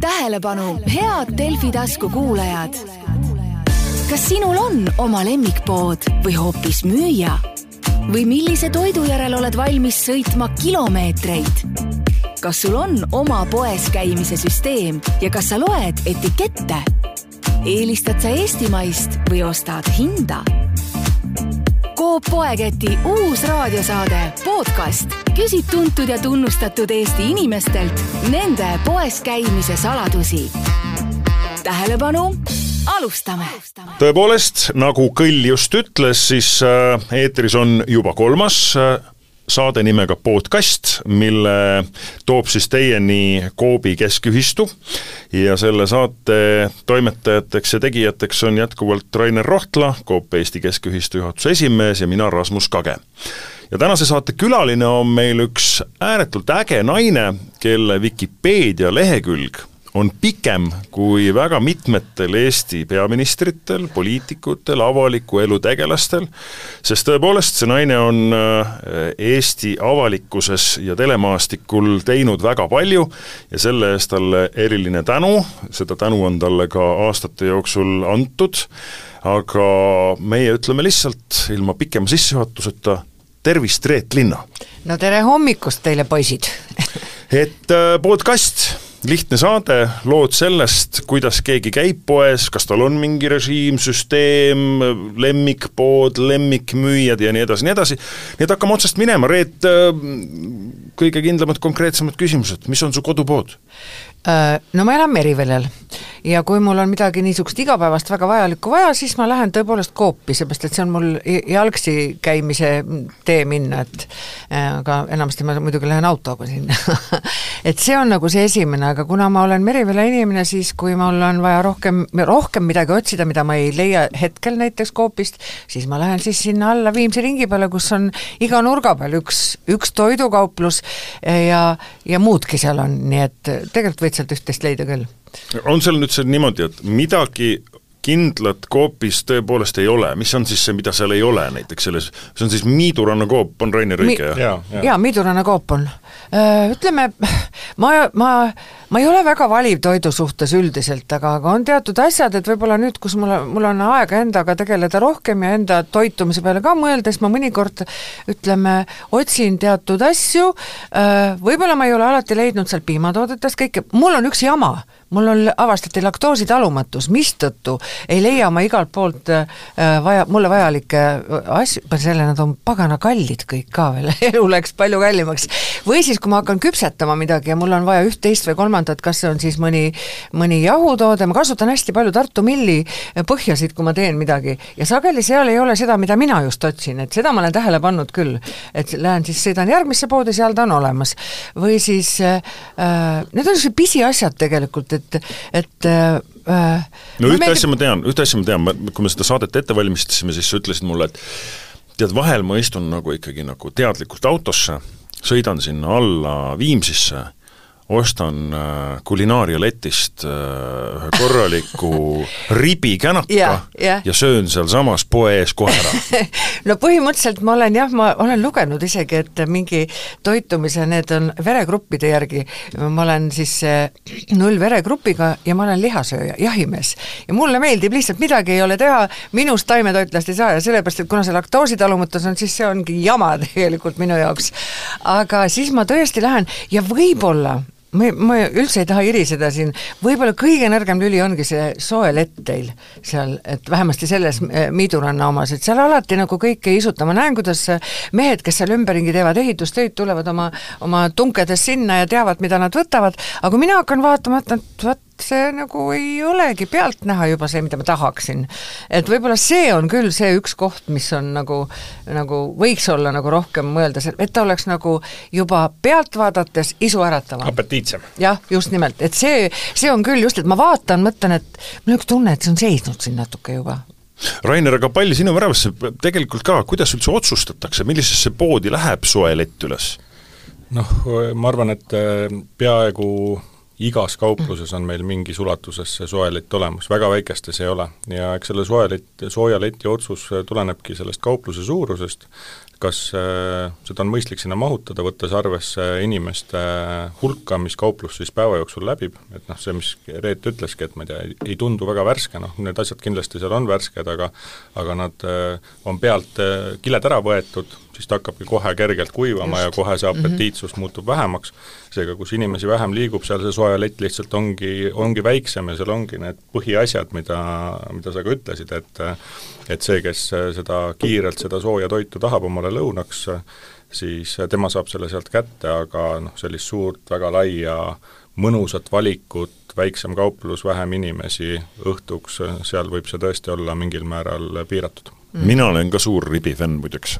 tähelepanu, head Delfi tasku kuulajad. kas sinul on oma lemmikpood või hoopis müüja? või millise toidu järel oled valmis sõitma kilomeetreid? kas sul on oma poes käimise süsteem ja kas sa loed etikette? eelistad sa eestimaist või ostad hinda? Coop Poeketi uus raadiosaade podcast küsib tuntud ja tunnustatud Eesti inimestelt nende poes käimise saladusi. tähelepanu, alustame. tõepoolest, nagu Kõll just ütles, siis äh, eetris on juba kolmas äh, saade nimega Podcast, mille toob siis teieni Coopi Keskühistu ja selle saate toimetajateks ja tegijateks on jätkuvalt Rainer Rohtla, Coop Eesti Keskühistu juhatuse esimees ja mina, Rasmus Kage. Ja tänase saate külaline on meil üks ääretult äge naine, kelle Vikipeedia lehekülg on pikem kui väga mitmetel Eesti peaministritel, poliitikutel, avaliku elu tegelastel, sest tõepoolest, see naine on äh, Eesti avalikkuses ja telemaastikul teinud väga palju ja selle eest talle eriline tänu, seda tänu on talle ka aastate jooksul antud, aga meie ütleme lihtsalt ilma pikema sissejuhatuseta tervist, Reet Linna! no tere hommikust teile, poisid. Et äh, podcast lihtne saade, lood sellest, kuidas keegi käib poes, kas tal on mingi režiim, süsteem, lemmikpood, lemmikmüüjad ja nii edasi, nii edasi, nii et hakkame otsast minema, Reet, kõige kindlamad, konkreetsemad küsimused, mis on su kodupood? Äh, no ma elan Merivelel ja kui mul on midagi niisugust igapäevast väga vajalikku vaja, siis ma lähen tõepoolest Coopi, seepärast et see on mul jalgsi käimise tee minna, et äh, aga enamasti ma muidugi lähen autoga sinna. Et see on nagu see esimene, aga kuna ma olen Merivele inimene, siis kui mul on vaja rohkem, rohkem midagi otsida, mida ma ei leia hetkel näiteks Coopist, siis ma lähen siis sinna alla Viimsi ringi peale, kus on iga nurga peal üks, üks toidukauplus ja, ja muudki seal on, nii et tegelikult võid sealt üht-teist leida küll on seal nüüd see niimoodi, et midagi kindlat Coopis tõepoolest ei ole, mis on siis see, mida seal ei ole näiteks selles, see on siis Miiduranna Coop, on Rainer õige Mi? jah? jaa ja, Miiduranna Coop on. Ütleme, ma, ma, ma ei ole väga valiv toidu suhtes üldiselt, aga, aga on teatud asjad, et võib-olla nüüd, kus mul, mul on aega endaga tegeleda rohkem ja enda toitumise peale ka mõelda, siis ma mõnikord ütleme, otsin teatud asju, võib-olla ma ei ole alati leidnud seal piimatoodetes kõike, mul on üks jama. Mul on, avastati laktoositalumatus, mistõttu ei leia ma igalt poolt äh, vaja, mulle vajalikke asju, peale selle nad on pagana kallid kõik ka veel. Elu läks palju kallimaks. või siis, kui ma hakkan küpsetama midagi ja mul on vaja üht-teist või kolmandat, kas see on siis mõni, mõni jahutoode, ma kasutan hästi palju Tartu Milli põhjasid, kui ma teen midagi, ja sageli seal ei ole seda, mida mina just otsin, et seda ma olen tähele pannud küll, et lähen siis, sõidan järgmisse poodi, seal ta on olemas. või siis äh, äh need on niisugused pisiasjad tegelikult, et, et äh, no ühte asja ma tean, ühte asja ma tean, kui me seda saadet ette valmistasime, siis sa ütlesid mulle, et tead, vahel ma istun nagu ikkagi nagu teadlikult autosse, sõidan sinna alla Viimsisse ostan äh, kulinaarialetist äh, ühe korraliku ribikänaka yeah, yeah. ja söön sealsamas poe ees kohe ära no põhimõtteliselt ma olen jah, ma olen lugenud isegi, et mingi toitumise, need on veregruppide järgi, ma olen siis äh, null veregrupiga ja ma olen lihasööja, jahimees. ja mulle meeldib lihtsalt, midagi ei ole teha, minust taimetoitlast ei saa ja sellepärast, et kuna see laktoositalumatus on, siis see ongi jama tegelikult minu jaoks. aga siis ma tõesti lähen ja võib-olla ma, ma üldse ei taha iriseda siin, võib-olla kõige nõrgem lüli ongi see soe lett teil seal, et vähemasti selles eh, Miiduranna omas, et seal alati nagu kõik ei isuta, ma näen, kuidas mehed, kes seal ümberringi teevad ehitustöid, tulevad oma, oma tunkedes sinna ja teavad, mida nad võtavad, aga kui mina hakkan vaatama, et vot see nagu ei olegi pealtnäha juba see, mida ma tahaksin. et võib-olla see on küll see üks koht, mis on nagu, nagu võiks olla nagu rohkem mõelda, et ta oleks nagu juba pealt vaadates isuäratavam. apetiitsem. jah, just nimelt, et see, see on küll just, et ma vaatan, mõtlen, et mul on üks tunne, et see on seisnud siin natuke juba Rainer, aga palli sinu väravasse tegelikult ka, kuidas üldse otsustatakse, millisesse poodi läheb soe lett üles? noh, ma arvan, et äh, peaaegu igas kaupluses on meil mingis ulatuses see soelett olemas, väga väikestes ei ole. ja eks selle soelett, sooja leti otsus tulenebki sellest kaupluse suurusest, kas äh, seda on mõistlik sinna mahutada, võttes arvesse inimeste hulka, mis kauplus siis päeva jooksul läbib, et noh, see, mis Reet ütleski, et ma ei tea, ei tundu väga värske, noh, need asjad kindlasti seal on värsked, aga aga nad äh, on pealt äh, kiled ära võetud, siis ta hakkabki kohe kergelt kuivama Just. ja kohe see mhm. apetiitsus mm -hmm. muutub vähemaks, seega kus inimesi vähem liigub, seal see soejalett lihtsalt ongi, ongi väiksem ja seal ongi need põhiasjad, mida, mida sa ka ütlesid, et et see, kes seda kiirelt, seda sooja toitu tahab omale lõunaks, siis tema saab selle sealt kätte, aga noh, sellist suurt väga laia mõnusat valikut, väiksem kauplus, vähem inimesi, õhtuks, seal võib see tõesti olla mingil määral piiratud. Mm.. mina olen ka suur ribifänn muideks.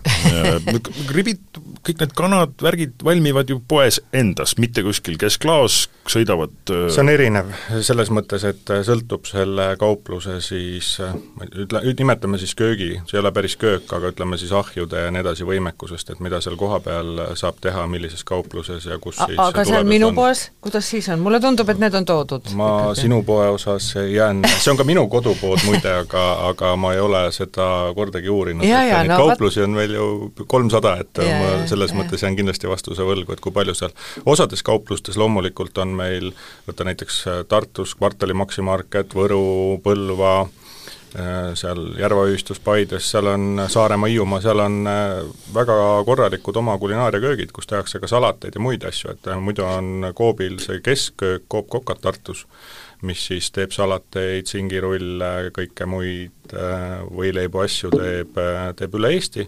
Ribid, kõik need kanad, värgid valmivad ju poes endas, mitte kuskil kesklaos, sõidavad see on erinev, selles mõttes, et sõltub selle kaupluse siis, ütle, nimetame siis köögi, see ei ole päris köök, aga ütleme siis ahjude ja nii edasi võimekusest, et mida seal kohapeal saab teha, millises kaupluses ja kus A siis aga seal minu on. poes, kuidas siis on? mulle tundub, et need on toodud. ma ikkagi. sinu poe osas jään, see on ka minu kodupood muide, aga, aga ma ei ole seda kordagi uurinud, et neid no, kauplusi on meil ju kolmsada, et ja, ma selles ja, mõttes jään kindlasti vastuse võlgu, et kui palju seal, osades kauplustes loomulikult on meil, võtta näiteks äh, Tartus kvartali Maximarket, Võru, Põlva, äh, seal Järva ühistus Paides, seal on Saaremaa, Hiiumaa, seal on äh, väga korralikud oma kulinaariaköögid, kus tehakse ka salateid ja muid asju, et muidu on Coobil see keskköök, Coop Cocat Tartus, mis siis teeb salateid, singirulle, kõike muid äh, võileibu asju teeb, äh, teeb üle Eesti,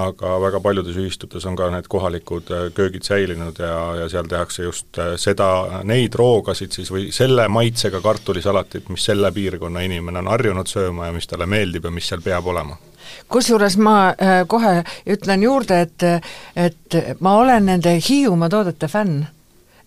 aga väga paljudes ühistutes on ka need kohalikud äh, köögid säilinud ja, ja seal tehakse just seda, neid roogasid siis või selle maitsega kartulisalatit, mis selle piirkonna inimene on harjunud sööma ja mis talle meeldib ja mis seal peab olema. Kusjuures ma kohe ütlen juurde, et, et ma olen nende Hiiumaa toodete fänn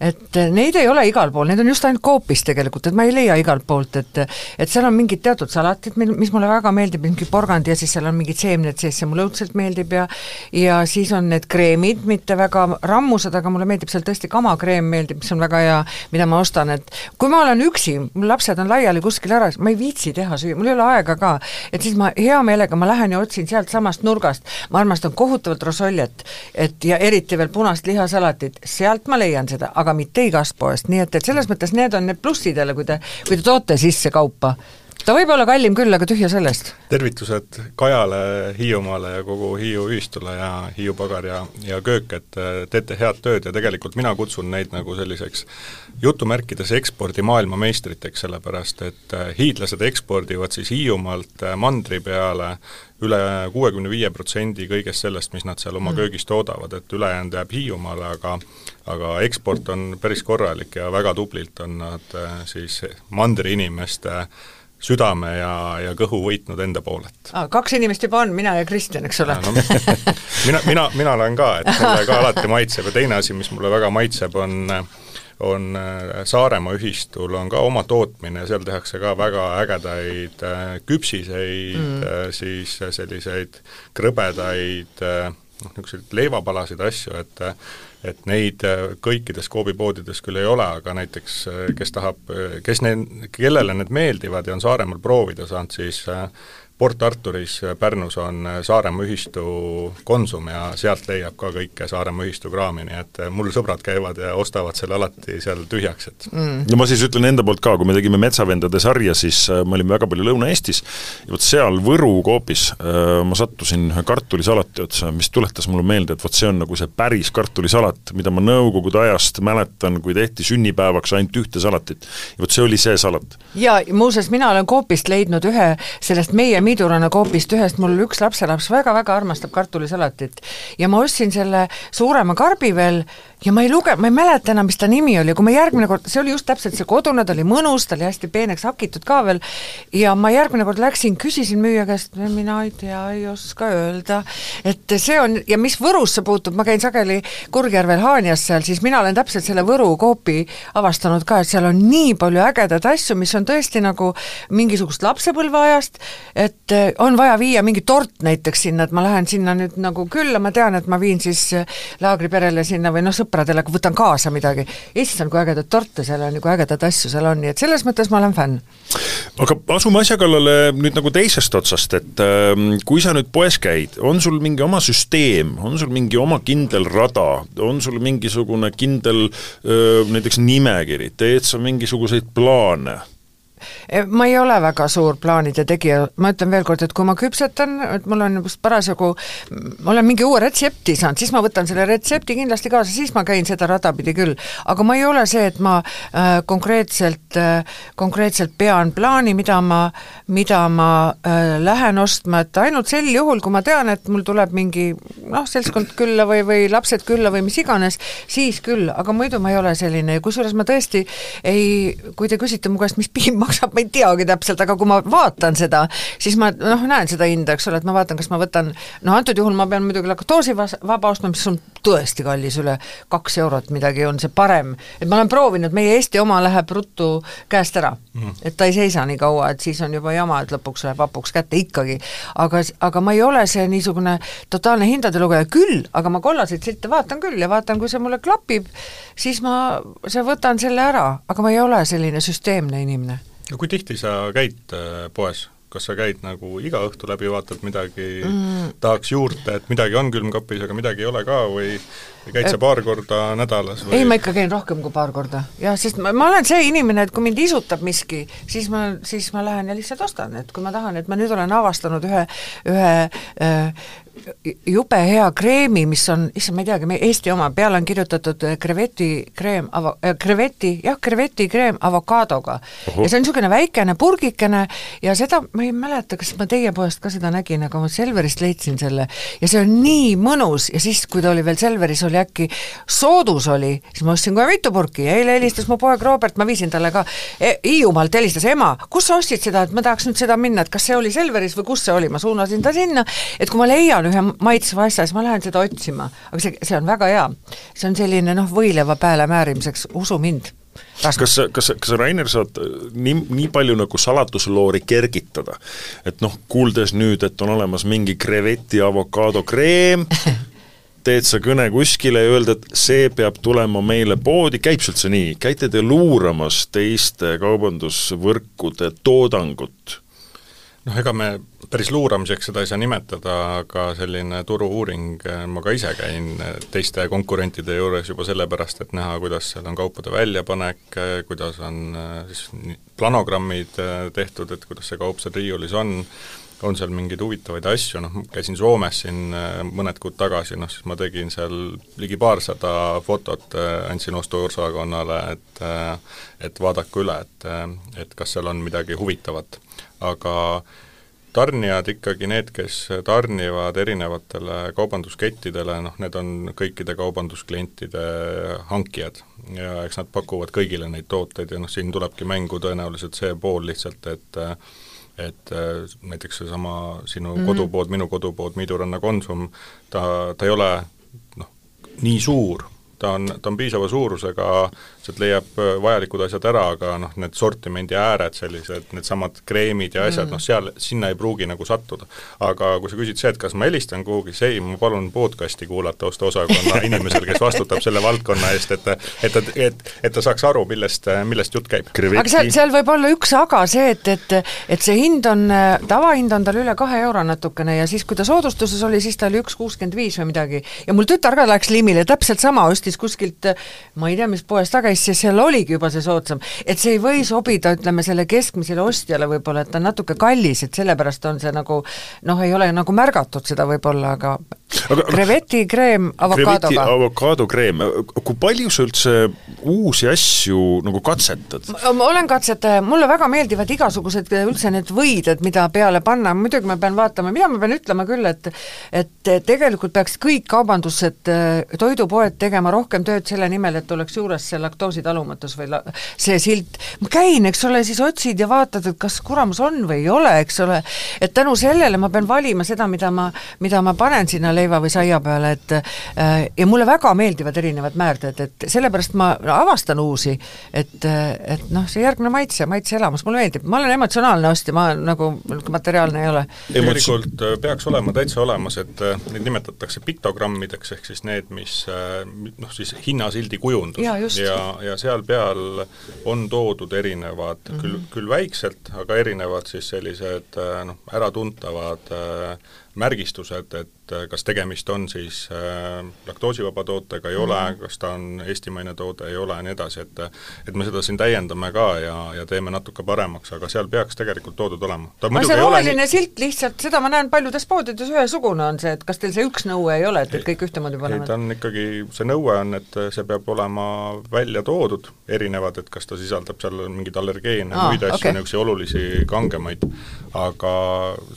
et neid ei ole igal pool, need on just ainult Coopis tegelikult, et ma ei leia igalt poolt, et et seal on mingid teatud salatid, mis mulle väga meeldib, mingi porgand ja siis seal on mingid seemned sees, see mulle õudselt meeldib ja ja siis on need kreemid, mitte väga rammused, aga mulle meeldib seal tõesti kamakreem meeldib, mis on väga hea, mida ma ostan, et kui ma olen üksi, mul lapsed on laiali kuskil ära, ma ei viitsi teha süüa, mul ei ole aega ka, et siis ma hea meelega, ma lähen ja otsin sealtsamast nurgast, ma armastan kohutavalt rosoljet, et ja eriti veel punast lihasalatit, sealt ma leian seda, aga aga mitte igast poest, nii et, et selles mõttes need on need plussid jälle, kui te, kui te toote sisse kaupa ta võib olla kallim küll, aga tühja sellest. tervitused Kajale, Hiiumaale ja kogu Hiiu ühistule ja Hiiu pagar ja, ja köök, et teete head tööd ja tegelikult mina kutsun neid nagu selliseks jutumärkides ekspordi maailmameistriteks, sellepärast et hiidlased ekspordivad siis Hiiumaalt mandri peale üle kuuekümne viie protsendi kõigest sellest, mis nad seal oma mm. köögis toodavad, et ülejäänud jääb Hiiumaale, aga aga eksport on päris korralik ja väga tublilt on nad äh, siis mandri inimeste südame ja, ja kõhu võitnud enda poolelt ah,. kaks inimest juba on, mina ja Kristjan, eks ole no,? mina, mina, mina olen ka, et mulle ka alati maitseb ja teine asi, mis mulle väga maitseb, on on äh, Saaremaa ühistul on ka oma tootmine, seal tehakse ka väga ägedaid äh, küpsiseid mm., siis selliseid krõbedaid noh, niisuguseid leivapalasid asju, et et neid äh, kõikides Coopi poodides küll ei ole, aga näiteks äh, kes tahab, äh, kes need, kellele need meeldivad ja on Saaremaal proovida saanud, siis Port Arturis Pärnus on Saaremaa ühistu Konsum ja sealt leiab ka kõike Saaremaa ühistu kraami, nii et mul sõbrad käivad ja ostavad selle alati seal tühjaks, et mm. no ma siis ütlen enda poolt ka, kui me tegime Metsavendade sarja, siis me olime väga palju Lõuna-Eestis ja vot seal Võru Coopis äh, ma sattusin ühe kartulisalati otsa, mis tuletas mulle meelde, et vot see on nagu see päris kartulisalat, mida ma Nõukogude ajast mäletan, kui tehti sünnipäevaks ainult ühte salatit. ja vot see oli see salat. ja muuseas, mina olen Coopist leidnud ühe sellest meie Midurana Coopist ühest, mul üks lapselaps väga-väga armastab kartulisalatit. ja ma ostsin selle suurema karbi veel ja ma ei luge-, ma ei mäleta enam, mis ta nimi oli, kui ma järgmine kord, see oli just täpselt see kodune, ta oli mõnus, ta oli hästi peeneks hakitud ka veel, ja ma järgmine kord läksin, küsisin müüja käest, mina ei tea, ei oska öelda, et see on, ja mis Võrusse puutub, ma käin sageli Kurgjärvel Haanjas seal, siis mina olen täpselt selle Võru Coopi avastanud ka, et seal on nii palju ägedaid asju, mis on tõesti nagu mingisugust lapsepõlveajast, et eh, on vaja viia mingi tort näiteks sinna, et ma lähen sinna nüüd nagu külla, ma tean, et ma viin siis laagriperele sinna või noh, sõpradele kui võtan kaasa midagi, issand, kui ägedaid torte seal on ja kui ägedaid asju seal on, nii et selles mõttes ma olen fänn. aga asume asja kallale nüüd nagu teisest otsast, et äh, kui sa nüüd poes käid, on sul mingi oma süsteem, on sul mingi oma kindel rada, on sul mingisugune kindel äh, näiteks nimekiri, teed sa mingisuguseid plaane? Eh, ma ei ole väga suur plaanide tegija, ma ütlen veel kord, et kui ma küpsetan, et mul on just parasjagu, ma olen mingi uue retsepti saanud, siis ma võtan selle retsepti kindlasti kaasa, siis ma käin seda rada pidi küll. aga ma ei ole see, et ma äh, konkreetselt äh,, konkreetselt pean plaani, mida ma, mida ma äh, lähen ostma, et ainult sel juhul, kui ma tean, et mul tuleb mingi noh, seltskond külla või, või lapsed külla või mis iganes, siis küll, aga muidu ma ei ole selline. Ja kusjuures ma tõesti ei, kui te küsite mu käest, mis piim maksab, ma ei teagi täpselt, aga kui ma vaatan seda, siis ma noh, näen seda hinda, eks ole, et ma vaatan, kas ma võtan, noh antud juhul ma pean muidugi laktoosivaba ostma, mis on tõesti kallis, üle kaks eurot midagi on see parem, et ma olen proovinud, meie Eesti oma läheb ruttu käest ära. Mm.. et ta ei seisa nii kaua, et siis on juba jama, et lõpuks läheb hapuks kätte ikkagi. aga, aga ma ei ole see niisugune totaalne hindade lugeja. Küll, aga ma kollaseid silte vaatan küll ja vaatan, kui see mulle klapib, siis ma, see võtan selle ära, aga ma ei ole selline süsteemne inimene no kui tihti sa käid äh, poes? kas sa käid nagu iga õhtu läbi, vaatad midagi mm., tahaks juurde, et midagi on külmkapis, aga midagi ei ole ka või või käid sa paar korda nädalas või? ei, ma ikka käin rohkem kui paar korda, jah, sest ma, ma olen see inimene, et kui mind isutab miski, siis ma, siis ma lähen ja lihtsalt ostan, et kui ma tahan, et ma nüüd olen avastanud ühe, ühe äh, jube hea kreemi, mis on, issand, ma ei teagi, Eesti oma, peale on kirjutatud äh, krevetikreem ava- äh,, kreveti, jah, krevetikreem avokaadoga. ja see on niisugune väikene purgikene ja seda ma ei mäleta, kas ma teie poest ka seda nägin, aga ma Selverist leidsin selle. Ja see on nii mõnus ja siis, kui ta oli veel Selveris, oli äkki soodus oli, siis ma ostsin kohe mitu purki ja eile helistas mu poeg Robert, ma viisin talle ka e, Hiiumaalt helistas, ema, kus sa ostsid seda, et ma tahaks nüüd seda minna, et kas see oli Selveris või kus see oli, ma suunasin ta sinna, et kui ma leian ühe maitsva asja, siis ma lähen seda otsima, aga see, see on väga hea. see on selline noh, võileiva pääle määrimiseks, usu mind. Kas, kas sa, kas kas sa, Rainer, saad nii, nii palju nagu salatusloori kergitada, et noh, kuuldes nüüd, et on olemas mingi kreveti avokaadokreem, teed sa kõne kuskile ja öelda, et see peab tulema meile poodi, käib see üldse nii, käite te luuramas teiste kaubandusvõrkude toodangut? Noh, ega me päris luuramiseks seda ei saa nimetada, aga selline turu-uuring, ma ka ise käin teiste konkurentide juures juba sellepärast, et näha, kuidas seal on kaupade väljapanek, kuidas on siis planogrammid tehtud, et kuidas see kaup seal riiulis on, on seal mingeid huvitavaid asju, noh, käisin Soomes siin mõned kuud tagasi, noh siis ma tegin seal ligi paarsada fotot, andsin ostuosakonnale, et et vaadake üle, et, et kas seal on midagi huvitavat. Aga tarnijad ikkagi need, kes tarnivad erinevatele kaubanduskettidele, noh need on kõikide kaubandusklientide hankijad. Ja eks nad pakuvad kõigile neid tooteid ja noh, siin tulebki mängu tõenäoliselt see pool lihtsalt, et et näiteks seesama sinu mm -hmm. kodupood, minu kodupood, Miiduranna Konsum, ta, ta ei ole noh, nii suur, ta on, ta on piisava suurusega, sealt leiab äh, vajalikud asjad ära, aga noh, need sortimendi ääred, sellised needsamad kreemid ja asjad mm., noh seal, sinna ei pruugi nagu sattuda. aga kui sa küsid see, et kas ma helistan kuhugi, see ei, ma palun podcast'i kuulata ostuosakonna inimesel, kes vastutab selle valdkonna eest, et et ta, et, et ta saaks aru, millest, millest jutt käib. aga seal, seal võib olla üks aga see, et, et et see hind on, tavahind on tal üle kahe euro natukene ja siis, kui ta soodustuses oli, siis ta oli üks kuuskümmend viis või midagi. ja mul tütar ka läks liimile, täpselt sama, ostis kuskilt ma ei tea, mis poest taga käis, siis seal oligi juba see soodsam. et see ei või sobida, ütleme, selle keskmisele ostjale võib-olla, et ta on natuke kallis, et sellepärast on see nagu noh, ei ole nagu märgatud seda võib-olla, aga aga krevetikreem avokaadoga. avokaadokreem, kui palju sa üldse uusi asju nagu katsetad? ma olen katsetaja, mulle väga meeldivad igasugused üldse need võided, mida peale panna, muidugi ma pean vaatama, mida ma pean ütlema küll, et et tegelikult peaks kõik kaubandused, toidupoed tegema rohkem tööd selle nimel, et oleks juures see laktoositalumatus või la-, see silt, ma käin, eks ole, siis otsid ja vaatad, et kas kuramus on või ei ole, eks ole, et tänu sellele ma pean valima seda, mida ma, mida ma panen sinna leiva või saia peale, et äh, ja mulle väga meeldivad erinevad määrded, et sellepärast ma avastan uusi, et, et noh, see järgmine maitse, maitseelamus, mulle meeldib, ma olen emotsionaalne ostja, ma nagu materiaalne ei ole. tegelikult äh, peaks olema täitsa olemas, et äh, neid nimetatakse piktogrammideks, ehk siis need, mis, noh, siis hinnasildi kujundus Jaa, just. Ja, ja seal peal on toodud erinevad mm, -hmm. küll, küll väikselt, aga erinevad siis sellised äh, noh, äratuntavad äh, märgistused, et äh, kas tegemist on siis äh, laktoosivaba tootega, ei ole, Mhm. kas ta on eestimaine toode, ei ole ja nii edasi, et et me seda siin täiendame ka ja, ja teeme natuke paremaks, aga seal peaks tegelikult toodud olema. muidugi see ei ole roheline nii, silt lihtsalt, seda ma näen paljudes poodides ühesugune on see, et kas teil see üks nõue ei ole, et, et kõik ühtemoodi ei, panevad? ta on ikkagi, see nõue on, et see peab olema välja toodud, erinevad, et kas ta sisaldab seal mingeid allergeene muid asju okei. niisuguseid olulisi kangemaid, aga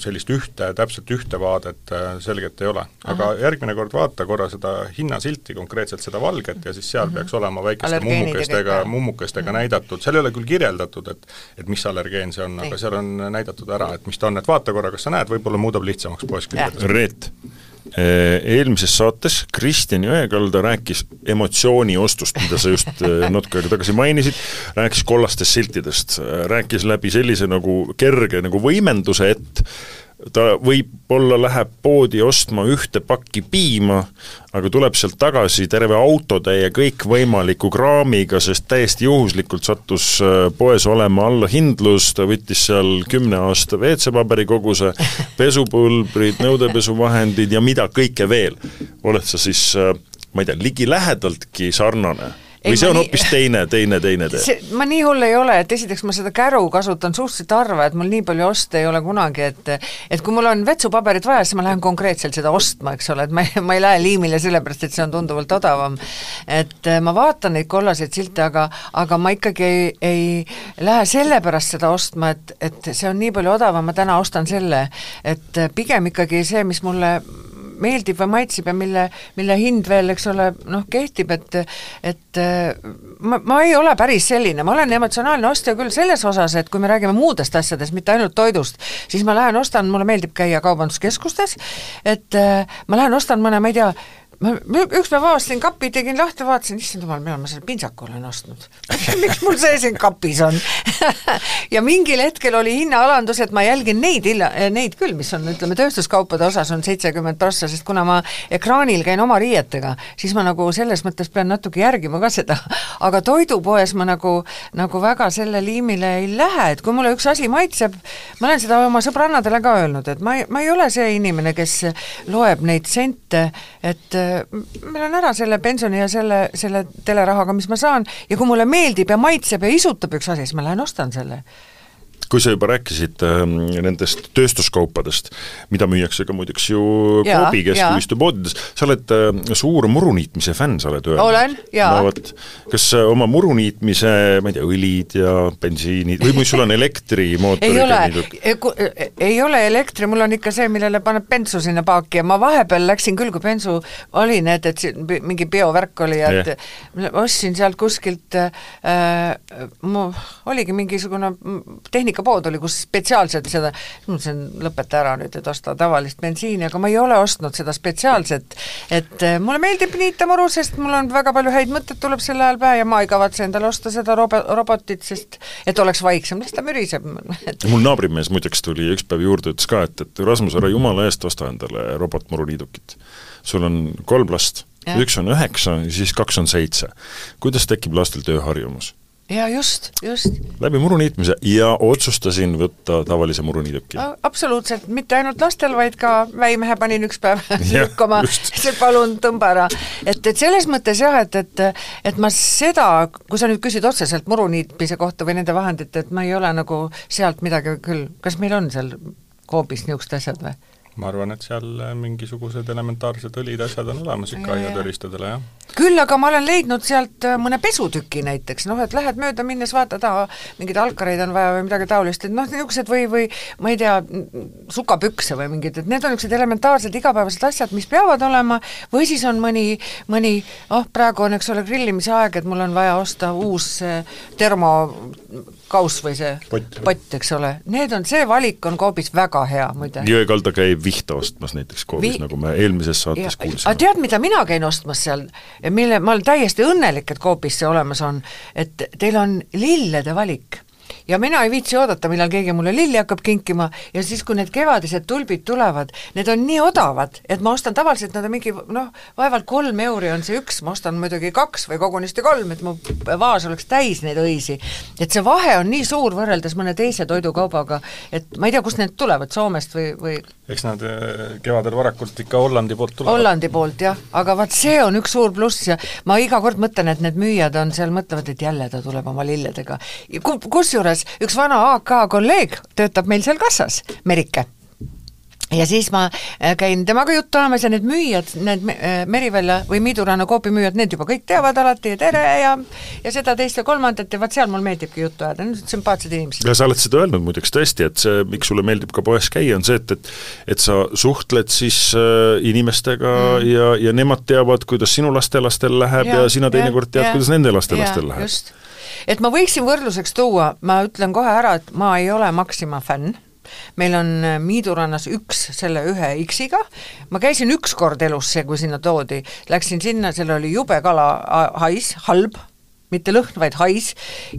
sellist ühte, täpselt ühte vaadet äh, selgelt ei ole. aga järgmine kord vaata korra seda hinnasilti, konkreetselt seda valget, ja siis seal peaks olema väikeste. Allergeenid ja mummukestega, kõik. mummukestega näidatud, seal ei ole küll kirjeldatud, et et mis allergeen see on, aga seal on näidatud ära, et mis ta on, et vaata korra, kas sa näed, võib-olla muudab lihtsamaks poes küljed. Reet, eelmises saates Kristjan Jõekalda rääkis emotsiooni ostust, mida sa just eh, natuke aega tagasi mainisid, rääkis kollastest siltidest, rääkis läbi sellise nagu kerge nagu võimenduse, et ta võib-olla läheb poodi ostma ühte pakki piima, aga tuleb sealt tagasi terve autotäie kõikvõimaliku kraamiga, sest täiesti juhuslikult sattus äh, poes olema allahindlus, ta võttis seal kümne aasta WC-paberi koguse, pesupulbrid, nõudepesuvahendid ja mida kõike veel. oled sa siis, äh, ma ei tea, ligilähedaltki sarnane? Või see on nii- hoopis teine, teine, teine tee? ma nii hull ei ole, et esiteks ma seda käru kasutan suhteliselt harva, et mul nii palju oste ei ole kunagi, et et kui mul on vetsupaberit vaja, siis ma lähen konkreetselt seda ostma, eks ole, et ma ei, ma ei lähe liimile sellepärast, et see on tunduvalt odavam. et eh, ma vaatan neid kollaseid silte, aga, aga ma ikkagi ei, ei lähe sellepärast seda ostma, et, et see on nii palju odavam, ma täna ostan selle, et eh, pigem ikkagi see, mis mulle meeldib või maitseb ja mille, mille hind veel, eks ole, noh, kehtib, et et äh, ma, ma ei ole päris selline, ma olen emotsionaalne ostja küll selles osas, et kui me räägime muudest asjadest, mitte ainult toidust, siis ma lähen ostan, mulle meeldib käia kaubanduskeskustes, et äh, ma lähen ostan mõne, ma ei tea, ma ma üks päev avastasin kapi, tegin lahti, vaatasin, issand jumal, millal ma selle pintsaku olen ostnud. miks mul see siin kapis on ja mingil hetkel oli hinnaalandus, et ma jälgin neid illa-, neid küll, mis on, ütleme, tööstuskaupade osas on seitsekümmend prossa, sest kuna ma ekraanil käin oma riietega, siis ma nagu selles mõttes pean natuke järgima ka seda, aga toidupoes ma nagu, nagu väga selle liimile ei lähe, et kui mulle üks asi maitseb, ma olen seda oma sõbrannadele ka öelnud, et ma ei, ma ei ole see inimene, kes loeb neid sente, et ma lähen ära selle pensioni ja selle, selle telerahaga, mis ma saan, ja kui mulle meeldib ja maitseb ja isutab üks asi, siis ma lähen ostan selle. Kui sa juba rääkisid äh, nendest tööstuskaupadest, mida müüakse ka muideks ju Coopi keskküvistu poodides, sa oled äh, suur muruniitmise fänn, sa oled öelnud. Olen, jaa. no kas äh, oma muruniitmise, ma ei tea, õlid ja bensiinid või või sul on elektrimootoriga ei ole niisugune-, ei ole elektri, mul on ikka see, millele paneb bensu sinna paaki ja ma vahepeal läksin küll, kui bensu oli need, et siin mingi biovärk oli ja et ostsin sealt kuskilt äh,, mu oligi mingisugune mm, tehnikapood oli, kus spetsiaalselt seda, mõtlesin, lõpeta ära nüüd, et osta tavalist bensiini, aga ma ei ole ostnud seda spetsiaalset, et äh, mulle meeldib niita muru, sest mul on väga palju häid mõtteid tuleb sel ajal pähe ja ma ei kavatse endale osta seda robo-, robotit, sest et oleks vaiksem, las ta müriseb mul naabrimees muideks tuli üks päev juurde, ütles ka, et, et Rasmus, ära jumala eest osta endale robotmuruniidukit. sul on kolm last, üks on üheksa ja siis kaks on seitse. kuidas tekib lastel tööharjumus? Ja just, just. läbi muruniitmise ja otsustasin võtta tavalise muruniiduki. absoluutselt, mitte ainult lastel, vaid ka väimehe panin üks päev lükkama, just. see palun tõmba ära. et, et selles mõttes jah, et, et et ma seda, kui sa nüüd küsid otseselt muruniitmise kohta või nende vahendite, et ma ei ole nagu sealt midagi küll, kas meil on seal Coopis niisugused asjad või? Ma arvan, et seal äh, mingisugused elementaarsed õlid, asjad on olemas ikka aiatööristadele, jah. küll aga ma olen leidnud sealt äh, mõne pesutüki näiteks, noh et lähed mööda minnes, vaatad, aa, mingeid alkareid on vaja või midagi taolist, et noh, niisugused või, või ma ei tea, sukapükse või mingid, et need on niisugused elementaarsed igapäevased asjad, mis peavad olema, või siis on mõni, mõni oh, praegu on, eks ole, grillimise aeg, et mul on vaja osta uus äh, termokauss või see Pott. pott, eks ole, need on, see valik on Coopis väga hea muide. Jõekalda käib vihta ostmas näiteks Coopis Vi- nagu me eelmises saates aga kuulsime. tead, mida mina käin ostmas seal, mille, ma olen täiesti õnnelik, et Coopis see olemas on, et teil on lillede valik ja mina ei viitsi oodata, millal keegi mulle lilli hakkab kinkima ja siis, kui need kevadised tulbid tulevad, need on nii odavad, et ma ostan tavaliselt, nad on mingi noh, vaevalt kolm euri on see üks, ma ostan muidugi kaks või kogunisti kolm, et mu vaas oleks täis neid õisi. et see vahe on nii suur võrreldes mõne teise toidukaubaga, et ma ei tea, kust need tulevad, Soomest või, või eks nad äh, kevadel varakult ikka Hollandi poolt tulevad. Hollandi poolt jah, aga vaat see on üks suur pluss ja ma iga kord mõtlen, et need müüjad on seal, mõtlevad, et jälle ta tuleb oma lilledega. kusjuures üks vana AK kolleeg töötab meil seal kassas, Merike ja siis ma äh, käin temaga juttu ajamas ja need müüjad, need äh, Merivälja või Miiduranna Coopi müüjad, need juba kõik teavad alati ja tere ja ja seda, teist ja kolmandat ja vaat seal mul meeldibki juttu ajada, need on sümpaatsed inimesed. ja sa oled seda öelnud muideks tõesti, et see, miks sulle meeldib ka poes käia, on see, et, et et sa suhtled siis äh, inimestega mm. ja, ja nemad teavad, kuidas sinu lastelastel läheb ja, ja sina teinekord tead, kuidas nende lastelastel läheb. et ma võiksin võrdluseks tuua, ma ütlen kohe ära, et ma ei ole Maxima fänn meil on äh, Miidurannas üks selle ühe X-iga, ma käisin üks kord elus, see, kui sinna toodi, läksin sinna, seal oli jube kala hais, halb, mitte lõhn, vaid hais,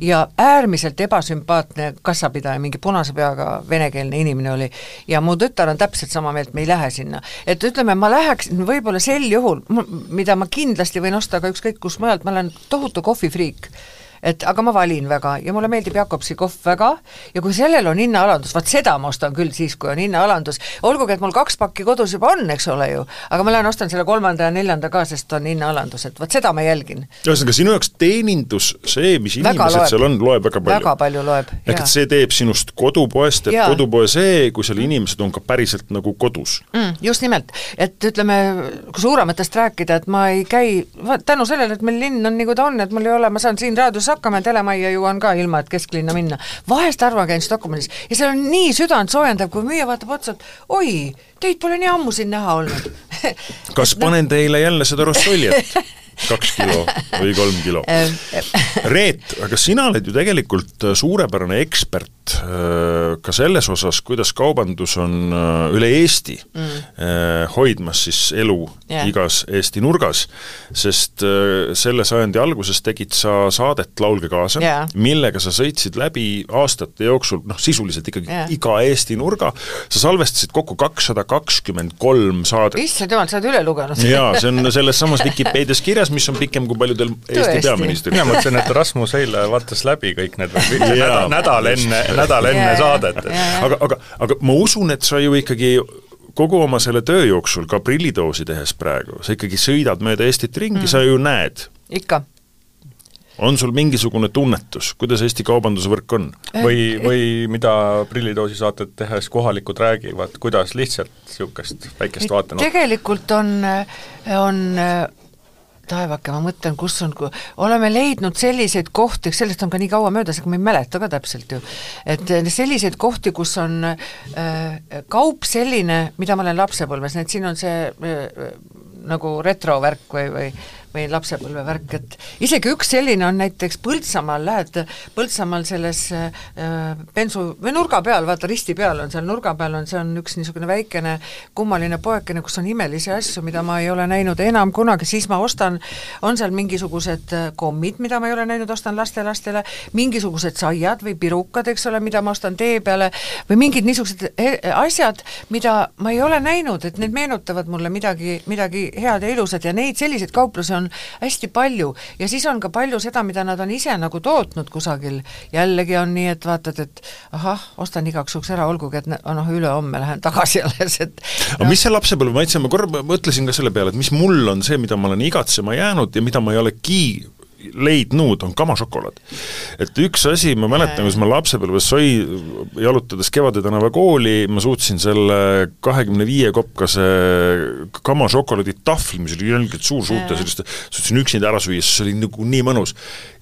ja äärmiselt ebasümpaatne kassapidaja, mingi punase peaga venekeelne inimene oli. ja mu tütar on täpselt sama meelt, me ei lähe sinna. et ütleme, ma läheksin võib-olla sel juhul, mida ma kindlasti võin osta ka ükskõik kust mujalt, ma olen tohutu kohvifriik et aga ma valin väga ja mulle meeldib Jakobsi kohv väga ja kui sellel on hinnaalandus, vaat seda ma ostan küll siis, kui on hinnaalandus, olgugi et mul kaks pakki kodus juba on, eks ole ju, aga ma lähen ostan selle kolmanda ja neljanda ka, sest on hinnaalandus, et vot seda ma jälgin. ühesõnaga, sinu jaoks teenindus, see, mis inimesed loeb. seal on, loeb väga palju? väga palju loeb, ehk et see teeb sinust kodupoest, teeb ja. kodupoe see, kui seal inimesed on ka päriselt nagu kodus mm,. just nimelt, et ütleme, kui suurematest rääkida, et ma ei käi, tänu sellele, et meil linn on nii, kui ta on, et mul ei ole, ma saan siin raadios siis hakkame, telemajja jõuan ka ilma, et kesklinna minna. vahest harva käin Stockholmis ja seal on nii südantsoojendav, kui müüja vaatab otsa, et oi, teid pole nii ammu siin näha olnud kas panen teile jälle seda rossoljet? kaks kilo või kolm kilo. Reet, aga sina oled ju tegelikult suurepärane ekspert ka selles osas, kuidas kaubandus on üle Eesti mm. hoidmas siis elu yeah. igas Eesti nurgas, sest selle sajandi alguses tegid sa saadet Laulge kaasa yeah., millega sa sõitsid läbi aastate jooksul, noh sisuliselt ikkagi yeah. iga Eesti nurga, sa salvestasid kokku kakssada kakskümmend kolm saadet. issand jumal, sa oled üle lugenud jaa, see on selles samas Vikipeedias kirjas, mis on pikem kui paljudel Eesti peaministritel. mina mõtlesin, et Rasmus eile vaatas läbi kõik need nädal, nädal enne, nädal enne saadet. aga, aga, aga ma usun, et sa ju ikkagi kogu oma selle töö jooksul, ka prillidoosi tehes praegu, sa ikkagi sõidad mööda Eestit ringi mm., sa ju näed. ikka on sul mingisugune tunnetus, kuidas Eesti kaubandusvõrk on? või, või mida prillidoosi saated tehes kohalikud räägivad, kuidas lihtsalt niisugust väikest vaatenurka? tegelikult on, on taevake, ma mõtlen, kus on, oleme leidnud selliseid kohti, sellest on ka nii kaua möödas, aga ma ei mäleta ka täpselt ju, et selliseid kohti, kus on äh, kaup selline, mida ma olen lapsepõlves, et siin on see äh, nagu retrovärk või, või või lapsepõlvevärk, et isegi üks selline on näiteks Põltsamaal, lähed Põltsamaal selles äh, bensu või nurga peal, vaata risti peal on seal nurga peal on, see on üks niisugune väikene kummaline poekene, kus on imelisi asju, mida ma ei ole näinud enam kunagi, siis ma ostan, on seal mingisugused äh, kommid, mida ma ei ole näinud, ostan lastelastele, mingisugused saiad või pirukad, eks ole, mida ma ostan tee peale, või mingid niisugused asjad, mida ma ei ole näinud, et need meenutavad mulle midagi, midagi head ja ilusat ja neid selliseid kauplusi on hästi palju ja siis on ka palju seda, mida nad on ise nagu tootnud kusagil, jällegi on nii, et vaatad, et ahah, ostan igaks juhuks ära, olgugi et noh, ülehomme lähen tagasi alles, et no. aga mis see lapsepõlve maitse, ma korra mõtlesin ka selle peale, et mis mul on see, mida ma olen igatsema jäänud ja mida ma ei olegi leidnud, on kamašokolaad. et üks asi, ma mäletan, kus ma lapsepõlves sai, jalutades Kevade tänava kooli, ma suutsin selle kahekümne viie kopkase kamašokolaadi tahvli, mis oli jälgelt suur, suurte selliste, suutsin üksinda ära süüa, see oli nagu nii mõnus.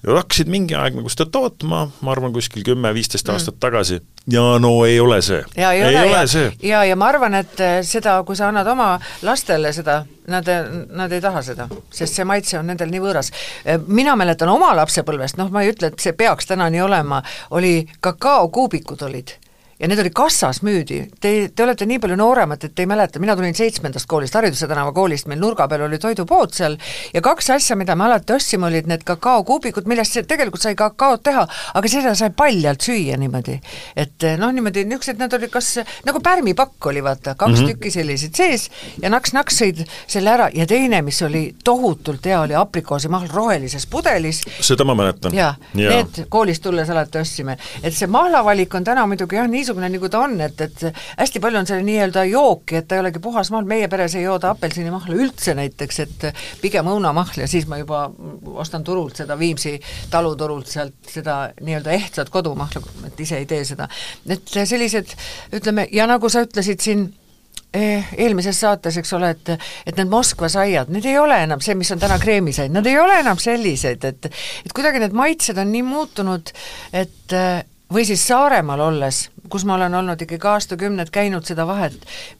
ja hakkasid mingi aeg nagu seda tootma, ma arvan, kuskil kümme-viisteist mm. aastat tagasi, ja no ei ole see. ei, ei ole, ole see. ja, ja ma arvan, et seda, kui sa annad oma lastele seda Nad, nad ei taha seda, sest see maitse on nendel nii võõras. mina mäletan oma lapsepõlvest, noh, ma ei ütle, et see peaks täna nii olema, oli kakaokuubikud olid ja need oli kassas müüdi, te, te olete nii palju nooremad, et te ei mäleta, mina tulin seitsmendast koolist, Hariduse tänava koolist, meil nurga peal oli toidupood seal ja kaks asja, mida me alati ostsime, olid need kakaokuubikud, millest tegelikult sai kakaot teha, aga seda sai paljalt süüa niimoodi. et noh, niimoodi niisugused, nad olid kas, nagu pärmipakk oli vaata, kaks mm -hmm. tükki selliseid sees ja naks-naks sõid selle ära ja teine, mis oli tohutult hea, oli aprikoosimahl rohelises pudelis. seda ma mäletan. jaa ja., need koolist tulles alati ostsime, et see mahlavalik on täna muidugi jah, nii niisugune, nagu ta on, et, et hästi palju on selle nii-öelda jooki, et ta ei olegi puhas mahl, meie peres ei jooda apelsinimahla üldse näiteks, et pigem õunamahl ja siis ma juba ostan turult seda Viimsi taluturult sealt seda nii-öelda ehtsat kodumahla, et ise ei tee seda. et sellised, ütleme, ja nagu sa ütlesid siin, eh, eelmises saates, eks ole, et et need Moskva saiad, need ei ole enam see, mis on täna kreemisaid, nad ei ole enam sellised, et et kuidagi need maitsed on nii muutunud, et või siis Saaremaal olles kus ma olen olnud ikkagi aastakümned käinud seda vahet,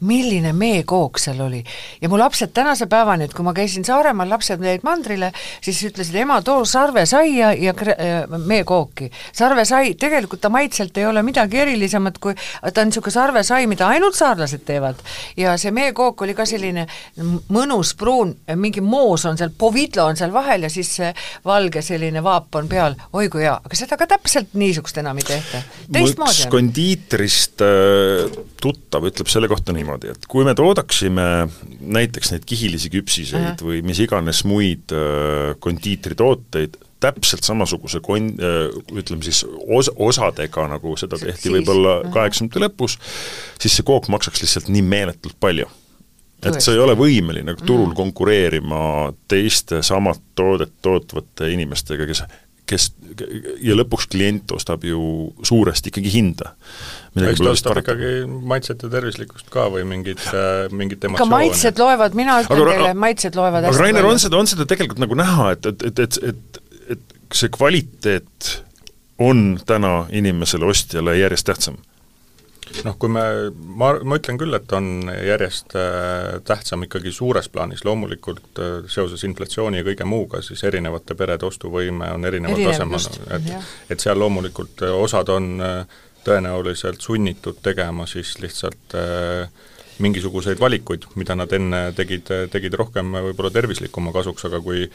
milline meekook seal oli. ja mu lapsed tänase päevani, et kui ma käisin Saaremaal, lapsed jäid mandrile, siis ütlesid, ema, too sarvesaia ja meekooki. sarvesai, tegelikult ta maitselt ei ole midagi erilisemat, kui ta on niisugune sarvesai, mida ainult saarlased teevad. ja see meekook oli ka selline mõnus pruun, mingi moos on seal, povidlo on seal vahel ja siis see valge selline vaap on peal, oi kui hea, aga seda ka täpselt niisugust enam ei tehta. teistmoodi on Tiitrist äh, tuttav ütleb selle kohta niimoodi, et kui me toodaksime näiteks neid kihilisi küpsiseid uh -huh. või mis iganes muid äh, kondiitritooteid, täpselt samasuguse kon-, äh, ütleme siis os-, osadega, nagu seda tehti võib-olla kaheksakümnendate lõpus, siis see kook maksaks lihtsalt nii meeletult palju et sa ei ole võimeline turul mm. konkureerima teiste samat toodet tootvate inimestega, kes kes, ja lõpuks klient ostab ju suuresti ikkagi hinda. eks ta ostab ikkagi maitset ja tervislikkust ka või mingit, äh, mingit emotsiooni. ka maitsed loevad, mina ütlen aga, teile, maitsed loevad hästi aga Rainer, on seda, on seda tegelikult nagu näha, et, et, et, et, et, et see kvaliteet on täna inimesele, ostjale järjest tähtsam noh, kui me, ma, ma ütlen küll, et on järjest äh, tähtsam ikkagi suures plaanis, loomulikult äh, seoses inflatsiooni ja kõige muuga, siis erinevate perede ostuvõime on erineval tasemel, et et seal loomulikult äh, osad on tõenäoliselt sunnitud tegema siis lihtsalt mingisuguseid valikuid, mida nad enne tegid, tegid rohkem võib-olla tervislikuma kasuks, aga kui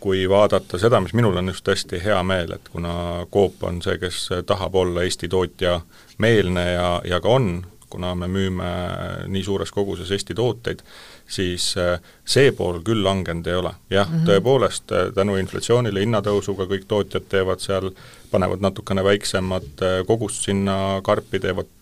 kui vaadata seda, mis minul on just hästi hea meel, et kuna Coop on see, kes tahab olla Eesti tootja meelne ja, ja ka on, kuna me müüme nii suures koguses Eesti tooteid, siis äh, see pool küll langenud ei ole. jah mm, -hmm. tõepoolest, äh, tänu inflatsioonile, hinnatõusuga kõik tootjad teevad seal, panevad natukene väiksemat äh, kogust sinna karpi, teevad,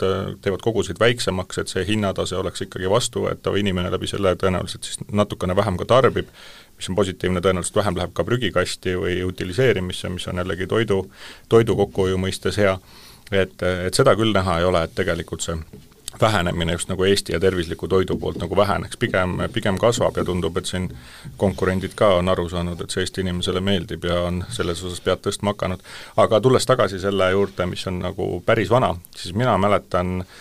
teevad koguseid väiksemaks, et see hinnatase oleks ikkagi vastuvõetav, inimene läbi selle tõenäoliselt siis natukene vähem ka tarbib, mis on positiivne, tõenäoliselt vähem läheb ka prügikasti või utiliseerimisse, mis on jällegi toidu, toidu kokkuhoiu mõistes hea, et, et seda küll näha ei ole, et tegelikult see vähenemine just nagu Eesti ja tervisliku toidu poolt nagu väheneks, pigem, pigem kasvab ja tundub, et siin konkurendid ka on aru saanud, et see Eesti inimesele meeldib ja on selles osas pead tõstma hakanud. aga tulles tagasi selle juurde, mis on nagu päris vana, siis mina mäletan äh,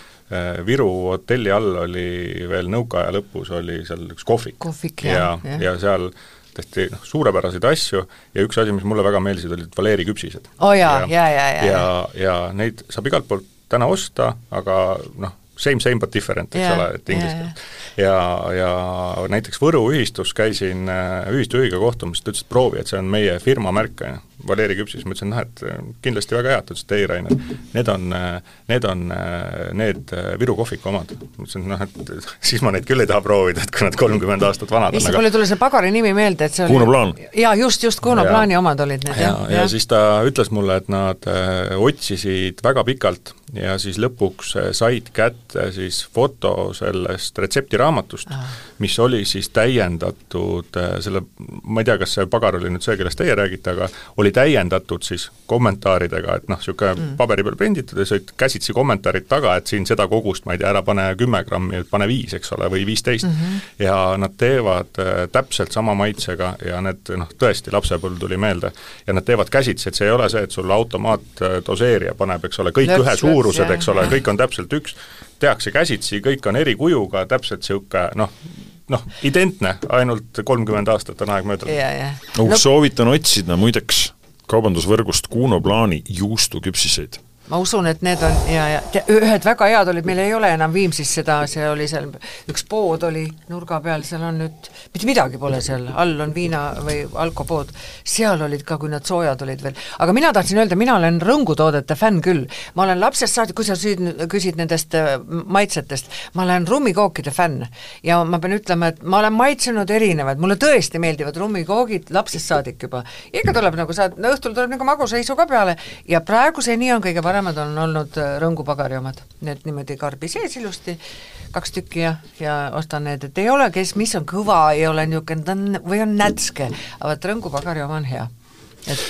Viru hotelli all oli veel nõukaaja lõpus oli seal üks kohvik. kohvik, ja, ja, ja seal tehti noh, suurepäraseid asju ja üks asi, mis mulle väga meeldisid, olid Valeri küpsised. oo oh, jaa, ja, ja, ja, ja, ja, ja neid saab igalt poolt täna osta, aga noh, same, same but different, eks yeah, ole, et inglise keeles yeah.. ja, ja näiteks Võru ühistus käisin äh, ühistujuhiga kohtumas, ta ütles, et proovi, et see on meie firma märk, on ju Valeri küpsis, ma ütlesin, noh et äh, kindlasti väga hea, ta ütles, et ei, Rainer, need on, äh, need on äh, need Viru kohviku omad. ma ütlesin, noh et siis ma neid küll ei taha proovida, et kui nad kolmkümmend aastat vanad on. issand, mul ei tule see pagari nimi meelde, et see oli Kuno Plaan. jaa, just, just Kuno ja, Plaani omad olid need, jah. ja, ja siis ta ütles mulle, et nad äh, otsisid väga pikalt ja siis lõpuks said kätte siis foto sellest retseptiraamatust ah., mis oli siis täiendatud selle, ma ei tea, kas see pagar oli nüüd see, kellest teie räägite, aga oli täiendatud siis kommentaaridega, et noh, niisugune mm. paberi peal prinditud ja siis olid käsitsi kommentaarid taga, et siin seda kogust, ma ei tea, ära pane kümme grammi, pane viis, eks ole, või viisteist mm. -hmm. ja nad teevad äh, täpselt sama maitsega ja need noh, tõesti, lapsepõlv tuli meelde, ja nad teevad käsitsi, et see ei ole see, et sul automaatdoseerija paneb, eks ole, kõik ühe suurused, eks ole, kõik on täpselt üks, tehakse käsitsi, kõik on eri kujuga, täpselt niisugune noh, noh, identne, ainult kolmkümmend aastat on aeg möödunud. no, no soovitan otsida muideks kaubandusvõrgust Kuno Plaani juustuküpsiseid. Ma usun, et need on ja, ja te, ühed väga head olid, meil ei ole enam Viimsis seda, see oli seal, üks pood oli nurga peal, seal on nüüd, mitte midagi pole seal, all on viina või alkopood, seal olid ka, kui nad soojad olid veel, aga mina tahtsin öelda, mina olen rõngutoodete fänn küll, ma olen lapsest saadik, kui sa süüd, küsid nendest äh, maitsetest, ma olen rummikookide fänn. Ja ma pean ütlema, et ma olen maitsenud erinevaid, mulle tõesti meeldivad rummikoogid lapsest saadik juba, ikka tuleb nagu no õhtul tuleb nagu magusaisu ka peale. Ja praeguseni on kõige parem paremad on olnud äh, Rõngu-pagari omad, need niimoodi karbi sees ilusti, kaks tükki ja, ja ostan need, et ei ole, kes, mis on kõva, ei ole niisugune, ta on, või on nätske, aga vot Rõngu-pagari oma on hea, et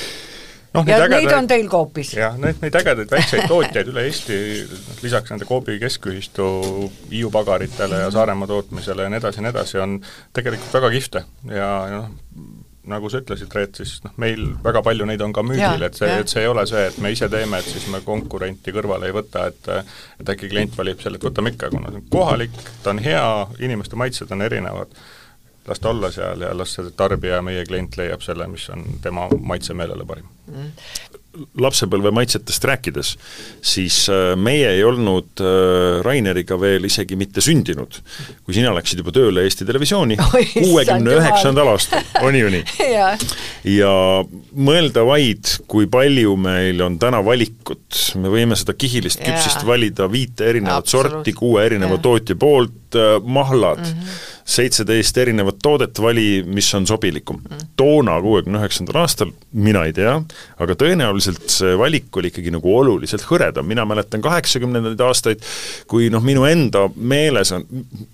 noh, ja ägedaid, neid on teil Coopis? jah, neid, neid ägedaid väikseid tootjaid üle Eesti, lisaks nende Coopi keskühistu Hiiu pagaritele ja Saaremaa tootmisele ja nii edasi ja nii edasi, on tegelikult väga kihvte. Ja noh, nagu sa ütlesid, Reet, siis noh, meil väga palju neid on ka müügil, et see, et see ei ole see, et me ise teeme, et siis me konkurenti kõrvale ei võta, et et äkki klient valib selle, et võtame ikka, kuna see on kohalik, ta on hea, inimeste maitsed on erinevad, las ta olla seal ja las see tarbija, meie klient leiab selle, mis on tema maitsemeelele parim. Mm lapsepõlve maitsetest rääkides, siis äh, meie ei olnud äh, Raineriga veel isegi mitte sündinud, kui sina läksid juba tööle Eesti Televisiooni kuuekümne üheksandal aastal, on ju nii? ja mõelda vaid, kui palju meil on täna valikut, me võime seda kihilist küpsist valida viite erinevat sorti, kuue erineva ja. tootja poolt, äh, mahlad. Mm, -hmm seitseteist erinevat toodet, vali, mis on sobilikum. toona, kuuekümne üheksandal aastal, mina ei tea, aga tõenäoliselt see valik oli ikkagi nagu oluliselt hõredam, mina mäletan kaheksakümnendaid aastaid, kui noh, minu enda meeles on,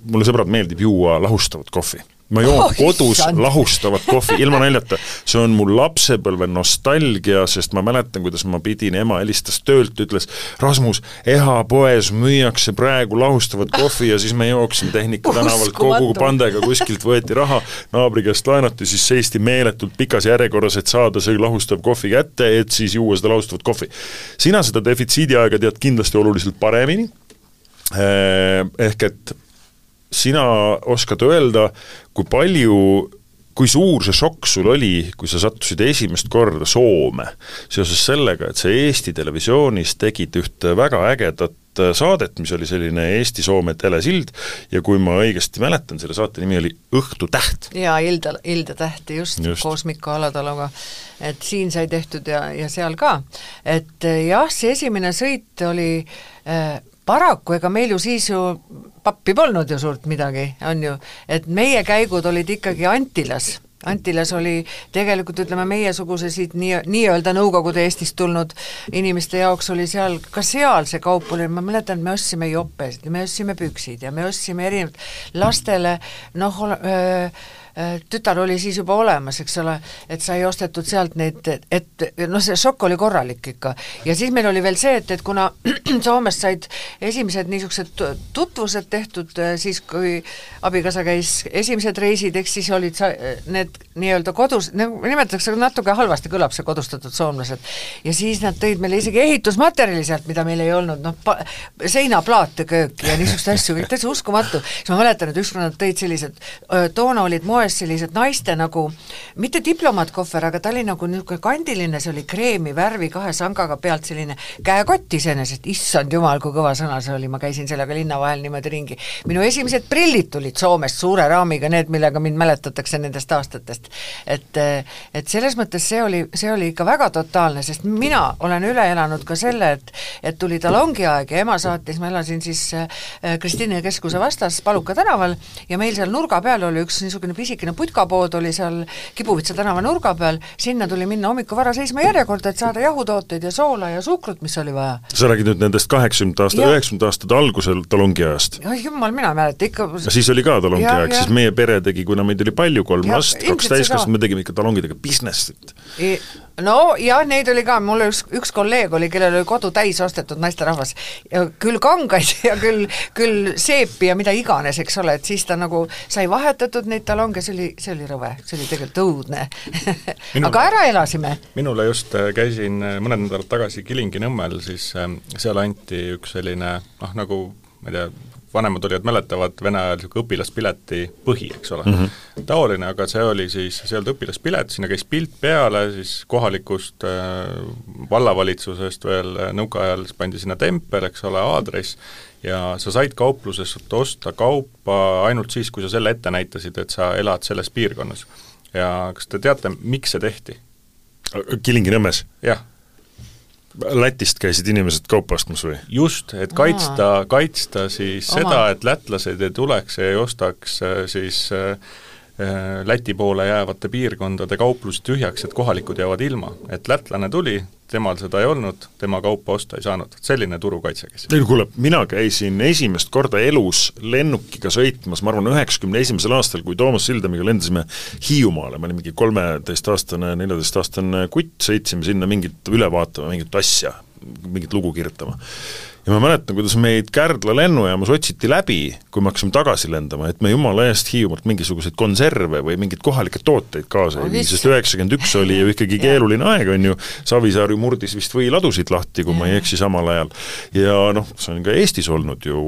mulle sõbrad, meeldib juua lahustavat kohvi ma joon oh, kodus issand. lahustavat kohvi, ilma naljata. see on mul lapsepõlve nostalgia, sest ma mäletan, kuidas ma pidin, ema helistas töölt, ütles Rasmus, EHA poes müüakse praegu lahustavat kohvi ja siis me jooksime Tehnika tänavalt kogu pandega, kuskilt võeti raha, naabri käest laenati, siis seisti meeletult pikas järjekorras, et saada see lahustav kohvi kätte, et siis juua seda lahustavat kohvi. sina seda defitsiidiaega tead kindlasti oluliselt paremini, ehk et sina oskad öelda, kui palju kui suur see šokk sul oli, kui sa sattusid esimest korda Soome seoses sellega, et sa Eesti Televisioonis tegid ühte väga ägedat saadet, mis oli selline Eesti-Soome telesild ja kui ma õigesti mäletan, selle saate nimi oli Õhtutäht. jaa, Ilda, Ilda täht, just, just., koos Mikko Alataluga. et siin sai tehtud ja, ja seal ka. et jah, see esimene sõit oli äh, paraku, ega meil ju siis ju pappi polnud ju suurt midagi, on ju, et meie käigud olid ikkagi Antilas. Antilas oli tegelikult ütleme, meiesuguse siit nii, nii-öelda Nõukogude Eestist tulnud inimeste jaoks oli seal, ka seal see kaup oli, ma mäletan, et me ostsime jopesid ja me ostsime püksid ja me ostsime erinevat lastele noh, Äh, tütar oli siis juba olemas, eks ole, et sai ostetud sealt neid, et noh, see šokk oli korralik ikka. ja siis meil oli veel see, et, et kuna Soomest said esimesed niisugused tutvused tehtud äh, siis, kui abikaasa käis esimesed reisid, eks siis olid sa, need nii-öelda kodus, nimetatakse natuke halvasti, kõlab see kodustatud soomlased, ja siis nad tõid meile isegi ehitusmaterjali sealt, mida meil ei olnud, noh, seinaplaate kööki ja niisuguseid asju, täitsa uskumatu. siis ma mäletan, et ükskord nad tõid sellised, toona olid moe moes sellised naiste nagu, mitte diplomaatkahver, aga ta oli nagu niisugune kandiline, see oli kreemi värvi kahe sangaga pealt selline käekott iseenesest, issand jumal, kui kõva sõna see oli, ma käisin sellega linna vahel niimoodi ringi. minu esimesed prillid tulid Soomest suure raamiga, need, millega mind mäletatakse nendest aastatest. et, et selles mõttes see oli, see oli ikka väga totaalne, sest mina olen üle elanud ka selle, et et tuli talongiaeg ja ema saatis, ma elasin siis äh, Kristiine keskuse vastas Paluka tänaval ja meil seal nurga peal oli üks niisugune pisi pisikene putkapood oli seal Kibuvitsa tänava nurga peal, sinna tuli minna hommikul vara seisma järjekorda, et saada jahutooteid ja soola ja suhkrut, mis oli vaja. sa räägid nüüd nendest kaheksakümnendate aasta, üheksakümnendate aastate algusel talongiajast? jumal, mina ei mäleta, ikka siis oli ka talongiaeg, siis meie pere tegi, kuna meid oli palju, kolm ja, last, kaks täiskasvanut, me tegime ikka talongidega business'it no jah, neid oli ka, mul üks, üks kolleeg oli, kellel oli kodu täis ostetud naisterahvas, küll kangaid ja küll, küll seepi ja mida iganes, eks ole, et siis ta nagu sai vahetatud neid talonge, see oli, see oli rõve, see oli tegelikult õudne aga ära elasime. minule just äh, käisin äh, mõned nädalad tagasi Kilingi-Nõmmel, siis äh, seal anti üks selline noh, nagu ma ei tea, vanemad olijad mäletavad, Vene ajal niisugune õpilaspileti põhi, eks ole mm. -hmm. taoline, aga see oli siis, see ei olnud õpilaspilet, sinna käis pilt peale, siis kohalikust äh, vallavalitsusest veel äh, nõukaajal siis pandi sinna tempel, eks ole, aadress, ja sa said kauplusest osta kaupa ainult siis, kui sa selle ette näitasid, et sa elad selles piirkonnas. ja kas te teate, miks see tehti? Kilingi-Nõmmes, jah Lätist käisid inimesed kaupa ostmas või? just, et kaitsta, kaitsta siis Oma- seda, et lätlased ei tuleks ja ei ostaks äh, siis äh, äh, Läti poole jäävate piirkondade kauplusi tühjaks, et kohalikud jäävad ilma. et lätlane tuli, temal seda ei olnud, tema kaupa osta ei saanud, selline turukaitse käis. ei no kuule, mina käisin esimest korda elus lennukiga sõitmas, ma arvan, üheksakümne esimesel aastal, kui Toomas Sildamiga lendasime Hiiumaale, ma olin mingi kolmeteistaastane, neljateistaastane kutt, sõitsime sinna mingit üle vaatama, mingit asja, mingit lugu kirjutama. Ja ma mäletan, kuidas meid Kärdla lennujaamas otsiti läbi, kui me hakkasime tagasi lendama, et me jumala eest Hiiumaalt mingisuguseid konserve või mingeid kohalikke tooteid kaasa ei vii, sest üheksakümmend üks oli ju ikkagi keeruline aeg, on ju, Savisaar ju murdis vist võiladusid lahti, kui ma ei eksi, samal ajal. ja noh, see on ka Eestis olnud ju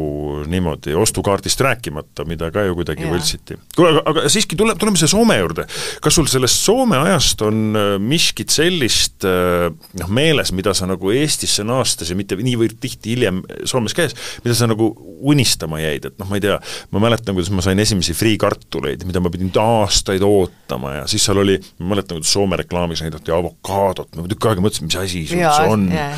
niimoodi, ostukaardist rääkimata, mida ka ju kuidagi Jaa. võltsiti. kuule, aga, aga siiski tule, tuleme selle Soome juurde. kas sul sellest Soome ajast on äh, miskit sellist äh, noh, meeles, mida sa nagu Eestisse naastes ja mitte niivõrd tihti hiljem Soomes käes, mida sa nagu unistama jäid, et noh, ma ei tea, ma mäletan, kuidas ma sain esimesi friikartuleid, mida ma pidin aastaid ootama ja siis seal oli, ma mäletan, kuidas Soome reklaamis näidati avokaadot, ma tükk aega mõtlesin, mis asi see üldse on. ja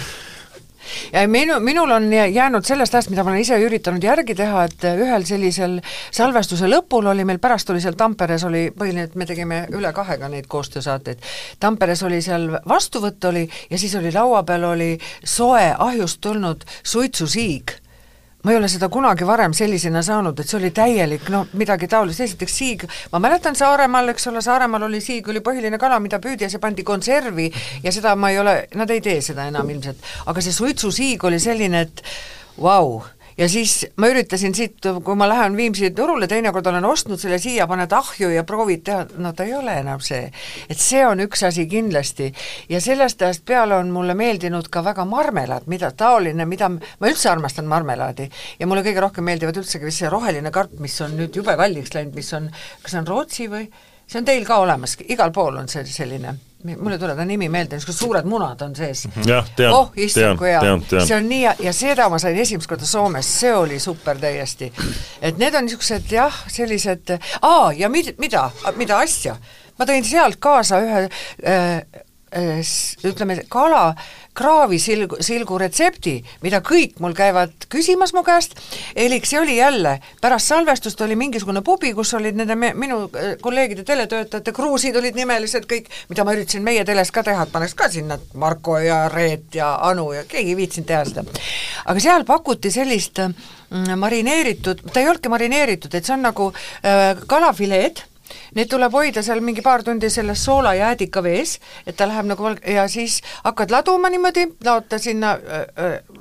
minu, minul on jä- jäänud sellest ajast, mida ma olen ise üritanud järgi teha, et ühel sellisel salvestuse lõpul oli meil, pärast oli seal Tamperes oli põhiline, et me tegime üle kahega neid koostöösaateid. Tamperes oli seal vastuvõtt oli ja siis oli laua peal oli soe ahjust tulnud suitsusiig ma ei ole seda kunagi varem sellisena saanud, et see oli täielik noh, midagi taolist, esiteks siig, ma mäletan Saaremaal, eks ole, Saaremaal oli siig, oli põhiline kala, mida püüdi ja see pandi konservi ja seda ma ei ole, nad ei tee seda enam ilmselt, aga see suitsusiig oli selline, et vau wow ja siis ma üritasin siit, kui ma lähen Viimsi turule, teinekord olen ostnud selle siia, paned ahju ja proovid teha, no ta ei ole enam see. et see on üks asi kindlasti. Ja sellest ajast peale on mulle meeldinud ka väga marmelaad, mida taoline, mida ma üldse armastan marmelaadi. Ja mulle kõige rohkem meeldivad üldsegi vist see roheline karp, mis on nüüd jube kalliks läinud, mis on, kas see on Rootsi või? See on teil ka olemas, igal pool on see selline mul ei tule ta nimi meelde, niisugused suured munad on sees. jah, tean, oh, issand kui hea, see on nii hea. Ja seda ma sain esimest korda Soomes, see oli super täiesti. et need on niisugused jah, sellised, aa ja mid, mida, mida asja, ma tõin sealt kaasa ühe äh, ütleme, kala kraavisilgu, silgu retsepti, mida kõik mul käivad küsimas mu käest, elik see oli jälle, pärast salvestust oli mingisugune pubi, kus olid nende me, minu äh, kolleegide teletöötajate kruusid olid nimelised kõik, mida ma üritasin meie teles ka teha, et paneks ka sinna Marko ja Reet ja Anu ja keegi ei viitsinud teha seda. aga seal pakuti sellist mm, marineeritud, ta ei olnudki marineeritud, et see on nagu äh, kalafileed, Neid tuleb hoida seal mingi paar tundi selles soola ja äädika vees, et ta läheb nagu valg- ja siis hakkad laduma niimoodi, laod ta sinna öö, öö,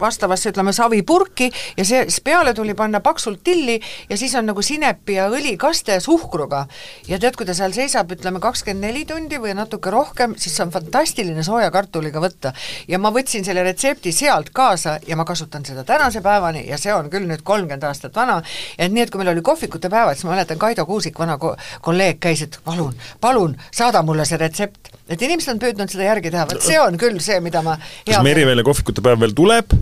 vastavasse, ütleme, savipurki ja see, siis peale tuli panna paksult tilli ja siis on nagu sinepi ja õlikaste suhkruga. ja tead, kui ta seal seisab, ütleme kakskümmend neli tundi või natuke rohkem, siis see on fantastiline sooja kartuliga võtta. ja ma võtsin selle retsepti sealt kaasa ja ma kasutan seda tänase päevani ja see on küll nüüd kolmkümmend aastat vana, et nii, et kui meil oli kohvikute päevad, siis ma mäletan, Kaido Kuusik, vana ko kolleeg, käis, et palun, palun, saada mulle see retsept. et inimesed on püüdnud seda järgi teha, vot see on küll see, mida ma kas Meriväele kohvikute päev veel tuleb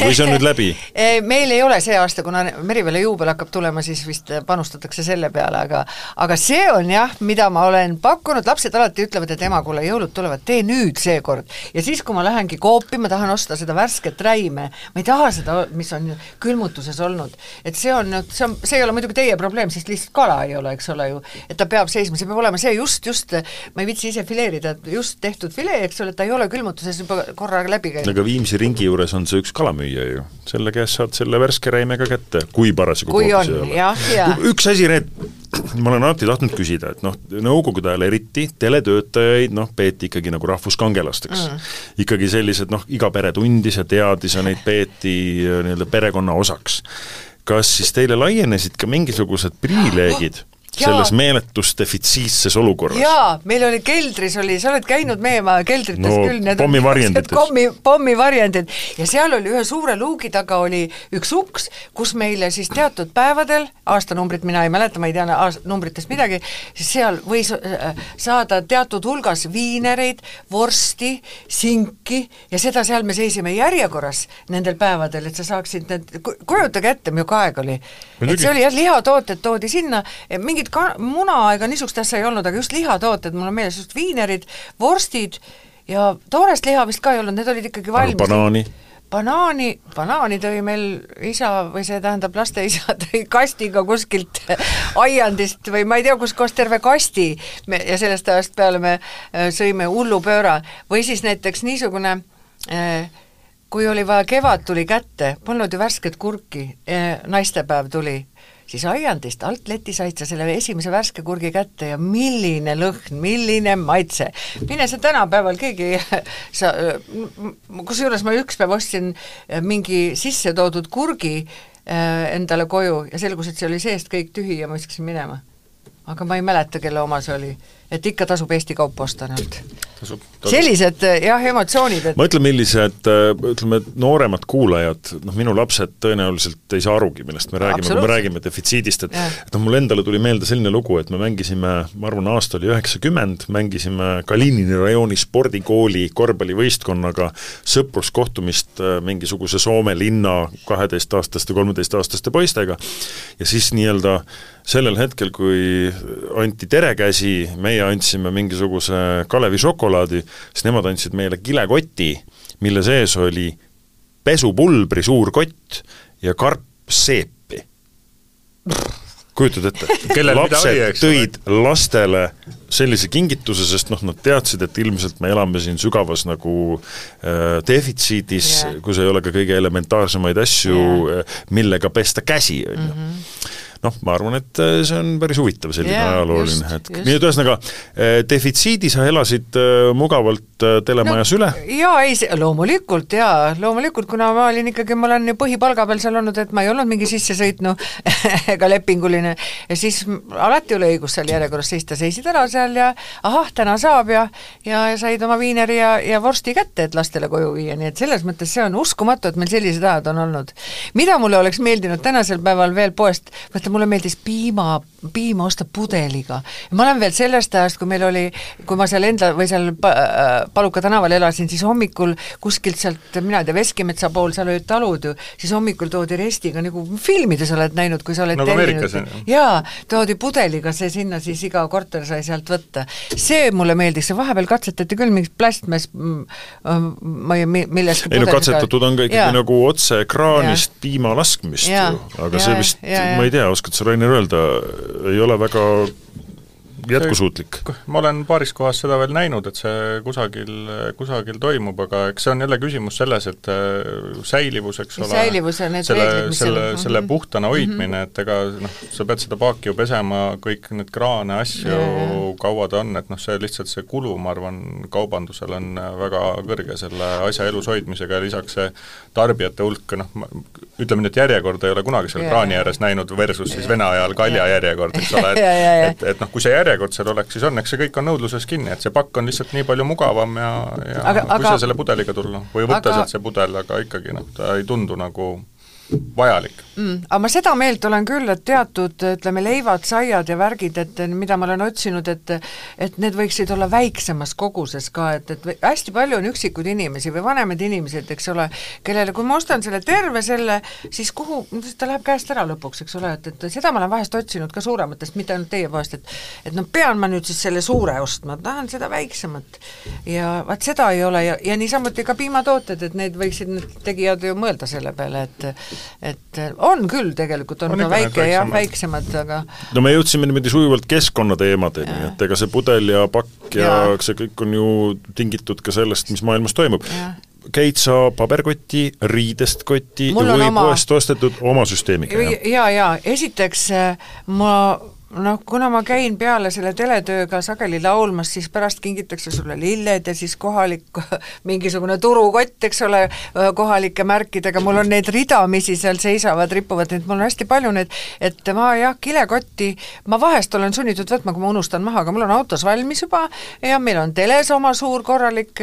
või see on nüüd läbi? Meil ei ole see aasta, kuna Merivale juubel hakkab tulema, siis vist panustatakse selle peale, aga aga see on jah, mida ma olen pakkunud, lapsed alati ütlevad, et ema, kuule, jõulud tulevad, tee nüüd seekord. ja siis, kui ma lähengi Coopi, ma tahan osta seda värsket räime, ma ei taha seda, mis on külmutuses olnud. et see on nüüd, see on, see ei ole muidugi teie probleem, sest lihtsalt kala ei ole, eks ole ju, et ta peab seisma, see peab olema see just, just, ma ei viitsi ise fileerida, just tehtud filee, eks ole, ta ei ole külmutuses juba korra läbi käinud. aga Viimsi ringi juures on see üks kalamüüja ju, selle käest saad selle värske räimega kätte, kui parasjagu Kui on, jah, jaa. üks asi, Reet, ma olen alati tahtnud küsida, et noh, nõukogude ajal eriti teletöötajaid noh, peeti ikkagi nagu rahvuskangelasteks. Mm.. ikkagi sellised noh, iga pere tundis ja teadis ja neid peeti äh, nii-öelda perekonna osaks. kas siis teile laienesid ka mingisugused privileegid selles meeletus defitsiitses olukorras. jaa, meil oli keldris oli, sa oled käinud meie maja keldrites no, küll, need pommivarjendites. pommi, pommivarjendid ja seal oli ühe suure luugi taga oli üks uks, kus meile siis teatud päevadel, aastanumbrit mina ei mäleta, ma ei tea numbritest midagi, seal võis äh, saada teatud hulgas viinereid, vorsti, sinki ja seda seal me seisime järjekorras nendel päevadel, et sa saaksid need, kujutage ette, milline aeg oli. et see oli jah, lihatooted toodi sinna, mingid mingit ka-, muna ega niisugust asja ei olnud, aga just lihatooted, mul on meeles just viinerid, vorstid ja toorest liha vist ka ei olnud, need olid ikkagi valmis. banaani? banaani, banaani tõi meil isa või see tähendab laste isa tõi kastiga kuskilt aiandist või ma ei tea, kuskohast terve kasti me ja sellest ajast peale me äh, sõime hullupööra või siis näiteks niisugune äh, kui oli vaja, kevad tuli kätte, polnud ju värsket kurki, äh, naistepäev tuli siis aiandist alt leti said sa selle esimese värske kurgi kätte ja milline lõhn, milline maitse. mine sa tänapäeval keegi, sa, kusjuures ma üks päev ostsin mingi sisse toodud kurgi äh, endale koju ja selgus, et see oli seest kõik tühi ja ma viskasin minema. aga ma ei mäleta, kelle oma see oli et ikka tasub Eesti kaupa osta nüüd. sellised jah, emotsioonid, et ma ütlen, millised ütleme, nooremad kuulajad, noh minu lapsed tõenäoliselt ei saa arugi, millest me räägime, kui me räägime defitsiidist, et et noh, mulle endale tuli meelde selline lugu, et me mängisime, ma arvan, aasta oli üheksakümmend, mängisime Kalinini rajooni spordikooli korvpallivõistkonnaga sõpruskohtumist äh, mingisuguse Soome linna kaheteistaastaste, kolmeteistaastaste poistega. Ja siis nii-öelda sellel hetkel, kui anti terekäsi, meie andsime mingisuguse Kalevi šokolaadi, siis nemad andsid meile kilekoti, mille sees oli pesupulbri suur kott ja karp seepi. kujutad ette? lapsed tõid lastele sellise kingituse, sest noh, nad teadsid, et ilmselt me elame siin sügavas nagu äh, defitsiidis yeah., kus ei ole ka kõige elementaarsemaid asju yeah., millega pesta käsi, on ju mhm noh, ma arvan, et äh, see on päris huvitav selline yeah, ajalooline hetk. nii et ühesõnaga, äh, defitsiidi sa elasid äh, mugavalt telemajas no, üle? jaa, ei, loomulikult jaa, loomulikult, kuna ma olin ikkagi, ma olen ju põhipalga peal seal olnud, et ma ei olnud mingi sissesõitnu ega lepinguline, ja siis alati oli õigus seal järjekorras seista, seisid ära seal ja ahah, täna saab ja ja, ja said oma viineri ja, ja vorsti kätte, et lastele koju viia, nii et selles mõttes see on uskumatu, et meil sellised ajad on olnud. mida mulle oleks meeldinud tänasel päeval veel poest, vaata mulle meeldis piima, piima osta pudeliga. ma olen veel sellest ajast, kui meil oli, kui ma seal enda või seal Paluka tänaval elasin, siis hommikul kuskilt sealt, mina ei tea, Veskimetsa pool, seal olid talud ju, siis hommikul toodi restiga, nagu filmides oled näinud, kui sa oled nagu ju? jaa, toodi pudeliga see sinna, siis iga korter sai sealt võtta. see mulle meeldis, see vahepeal katsetati küll mingit plastmass, ma ei, millest ei no katsetatud on ka ikkagi nagu otse kraanist ja. piima laskmist ja. ju, aga ja, see vist, ma ei tea, oskad sa, Rainer, öelda, ei ole väga jätkusuutlik? ma olen paaris kohas seda veel näinud, et see kusagil, kusagil toimub, aga eks see on jälle küsimus selles, et äh, säilivus, eks ole, selle, selle, selle mhm. puhtana hoidmine mm, -hmm. et ega noh, sa pead seda paaki ju pesema, kõik need kraane, asju, kaua ta on, et noh, see lihtsalt see kulu, ma arvan, kaubandusel on väga kõrge selle asja elus hoidmisega ja lisaks see tarbijate hulk, noh, ütleme nii, et järjekorda ei ole kunagi seal kraani ääres näinud versus siis Vene ajal kaljajärjekord, eks ole, et et, et noh, kui see järjekord järjekord seal oleks, siis õnneks see kõik on nõudluses kinni, et see pakk on lihtsalt nii palju mugavam ja, ja aga, kui aga, sa selle pudeliga tulla või võtta aga, sealt see pudel, aga ikkagi noh, ta ei tundu nagu vajalik mm,. aga ma seda meelt olen küll, et teatud ütleme, leivad, saiad ja värgid, et mida ma olen otsinud, et et need võiksid olla väiksemas koguses ka, et, et hästi palju on üksikuid inimesi või vanemaid inimesed, eks ole, kellele, kui ma ostan selle terve selle, siis kuhu, ta läheb käest ära lõpuks, eks ole, et, et seda ma olen vahest otsinud ka suurematest, mitte ainult teie poest, et et noh, pean ma nüüd siis selle suure ostma, tahan seda väiksemat. ja vaat seda ei ole ja, ja niisamuti ka piimatooted, et need võiksid need tegijad ju mõelda selle peale, et et on küll tegelikult, on, on ka väike jah, väiksemad, aga no me jõudsime niimoodi sujuvalt keskkonnateemadeni, et ega see pudel ja pakk ja, ja see kõik on ju tingitud ka sellest, mis maailmas toimub. Käid sa paberkoti, riidest kotti Mul või oma... poest ostetud oma süsteemiga? ja, ja esiteks ma noh, kuna ma käin peale selle teletööga sageli laulmas, siis pärast kingitakse sulle lilled ja siis kohalik mingisugune turukott, eks ole, kohalike märkidega, mul on neid ridamisi seal seisavad, ripuvad, et mul on hästi palju neid, et ma jah, kilekotti ma vahest olen sunnitud võtma, kui ma unustan maha, aga mul on autos valmis juba ja meil on teles oma suur korralik,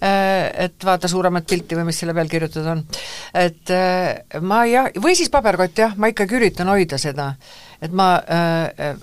et vaata suuremat pilti või mis selle peal kirjutatud on. et ma jah, või siis paberkott jah, ma ikkagi üritan hoida seda et ma äh,,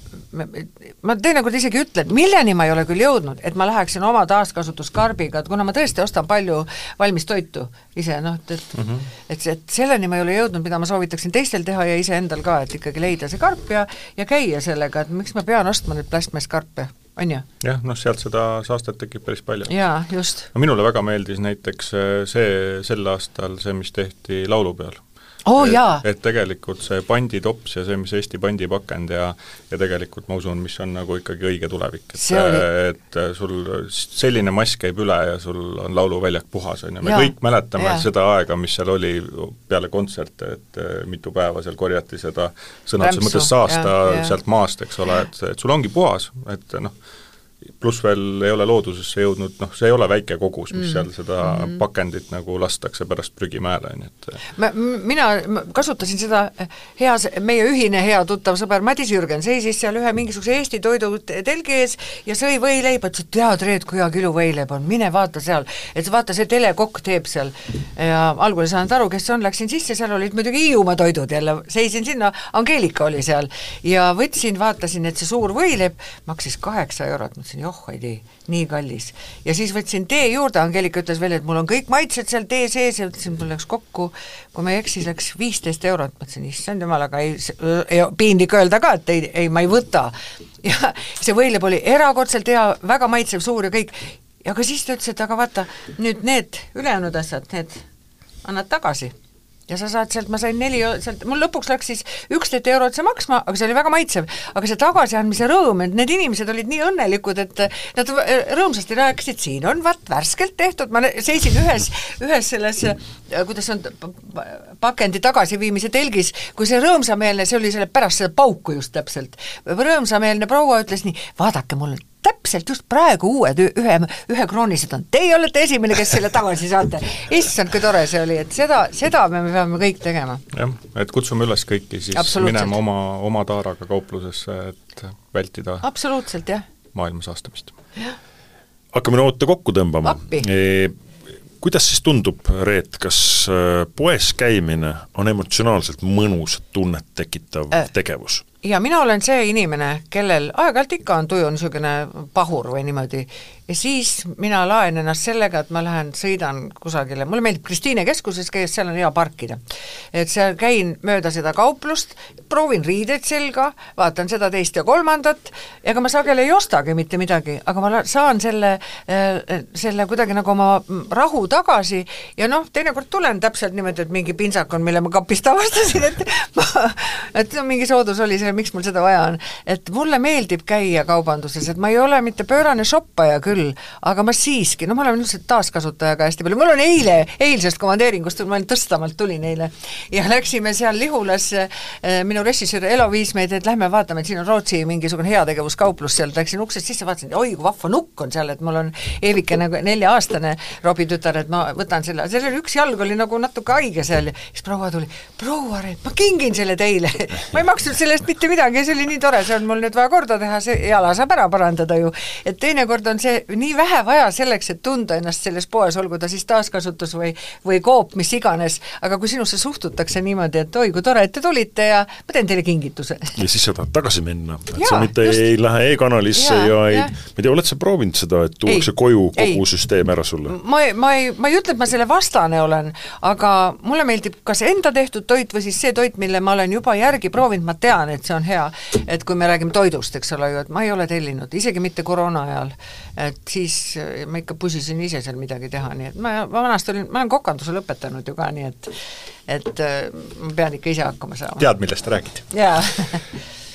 ma teinekord isegi ütlen, milleni ma ei ole küll jõudnud, et ma läheksin oma taaskasutuskarbiga, et kuna ma tõesti ostan palju valmis toitu ise, noh, et, et mm -hmm. et, et selleni ma ei ole jõudnud, mida ma soovitaksin teistel teha ja iseendal ka, et ikkagi leida see karp ja ja käia sellega, et miks ma pean ostma neid plastmasskarpe on ju? jah, noh sealt seda saastet tekib päris palju. jaa, just. minule väga meeldis näiteks äh, see sel aastal, see, mis tehti laulupeol oh, et, et tegelikult see panditops ja see, mis Eesti pandipakend ja ja tegelikult ma usun, mis on nagu ikkagi õige tulevik, et oli... et sul selline mass käib üle ja sul on lauluväljak puhas, on ju, me ja. kõik mäletame ja. seda aega, mis seal oli peale kontserte, et mitu päeva seal korjati seda sõna otseses mõttes saasta ja, ja. sealt maast, eks ole, et, et sul ongi puhas, et noh, pluss veel ei ole loodusesse jõudnud, noh, see ei ole väike kogus, mis mm. seal seda mm -hmm. pakendit nagu lastakse pärast prügimäele, on ju, et ma, mina kasutasin seda hea, meie ühine hea tuttav sõber Madis Jürgen seisis seal ühe mingisuguse Eesti toidu telgi ees ja sõi võileiba, ütles, et tead, Reet, kui hea kilu võileib on, mine vaata seal. et vaata, see telekokk teeb seal. ja algul ei saanud aru, kes see on, läksin sisse, seal olid muidugi Hiiumaa toidud jälle, seisin sinna, Angeelika oli seal ja võtsin, vaatasin, et see suur võileib maksis kaheksa eurot, mõtlesin, mõtlesin, joh, ei tee, nii kallis. ja siis võtsin tee juurde, Angelika ütles veel, et mul on kõik maitsed seal tee sees ja ütlesin, mul läks kokku, kui ma ei eksi, läks viisteist eurot, mõtlesin, issand jumal, aga ei, ei, piinlik öelda ka, et ei, ei, ma ei võta. ja see võileib oli erakordselt hea, väga maitsev, suur ja kõik, aga siis ta ütles, et aga vaata, nüüd need ülejäänud asjad, need annad tagasi ja sa saad sealt, ma sain neli, sealt, mul lõpuks läks siis üksteist eurot see maksma, aga see oli väga maitsev. aga see tagasiandmise rõõm, et need inimesed olid nii õnnelikud, et nad rõõmsasti rääkisid, siin on vaat värskelt tehtud, ma seisin ühes, ühes selles, kuidas on, pakendi tagasiviimise telgis, kui see rõõmsameelne, see oli selle pärast seda pauku just täpselt, rõõmsameelne proua ütles nii, vaadake, mul on täpselt just praegu uued ühe, ühekroonised on, teie olete esimene, kes selle tagasi saate. issand, kui tore see oli, et seda, seda me peame kõik tegema. jah, et kutsume üles kõiki siis minema oma, oma taaraga kauplusesse, et vältida absoluutselt, jah. maailma saastamist. hakkame noote kokku tõmbama. E kuidas siis tundub, Reet, kas äh, poes käimine on emotsionaalselt mõnus tunnet tekitav äh. tegevus? Ja mina olen see inimene, kellel aeg-ajalt ikka on tuju niisugune pahur või niimoodi ja siis mina laen ennast sellega, et ma lähen sõidan kusagile, mulle meeldib Kristiine keskuses käia, seal on hea parkida. et seal käin mööda seda kauplust, proovin riideid selga, vaatan seda, teist ja kolmandat, ega ma sageli ei ostagi mitte midagi, aga ma saan selle, äh, selle kuidagi nagu oma rahu tagasi ja noh, teinekord tulen täpselt niimoodi, et mingi pintsak on, mille ma kapist avastasin, et ma, et mingi soodus oli see, miks mul seda vaja on. et mulle meeldib käia kaubanduses, et ma ei ole mitte pöörane shoppaja küll, aga ma siiski, no ma olen üldse taaskasutajaga hästi palju, mul on eile, eilsest komandeeringust, ma olin Tõstamaalt tulin eile ja läksime seal Lihulas, eh, minu režissöör Elo viis meid, et lähme vaatame, et siin on Rootsi mingisugune heategevuskauplus seal, läksin uksest sisse, vaatasin, oi kui vahva nukk on seal, et mul on Eevike nagu nelja-aastane Robbie tütar, et ma võtan selle, seal oli üks jalg oli nagu natuke haige seal ja siis proua tuli, proua Reet, ma kingin selle teile ma ei maksnud selle eest mitte midagi ja see oli nii tore, see on mul nüüd vaja korda teha, see jala saab ära parandada ju. et teinekord on see nii vähe vaja selleks, et tunda ennast selles poes, olgu ta siis taaskasutus või või Coop, mis iganes, aga kui sinusse suhtutakse niimoodi, et oi, kui tore, et te tulite ja ma teen teile kingituse. ja siis sa tahad tagasi minna, et ja, sa mitte just. ei lähe e-kanalisse ja, ja ei, ma ei tea, oled sa proovinud seda, et tuuakse ei, koju kogu ei. süsteem ära sulle? ma ei, ma ei, ma ei ütle, et ma selle vastane olen, aga mulle meeldib kas enda tehtud toit või siis see toit, mille ma olen juba järgi proovinud, ma tean, et see on hea. et kui me räägime toidust, eks ole ju, et ma ei ole tellinud, isegi mitte koroona ajal, et siis äh, ma ikka pusisin ise seal midagi teha, nii et ma, ma vanasti olin, ma olen kokanduse lõpetanud ju ka, nii et et äh, ma pean ikka ise hakkama saama. tead, millest räägid? jaa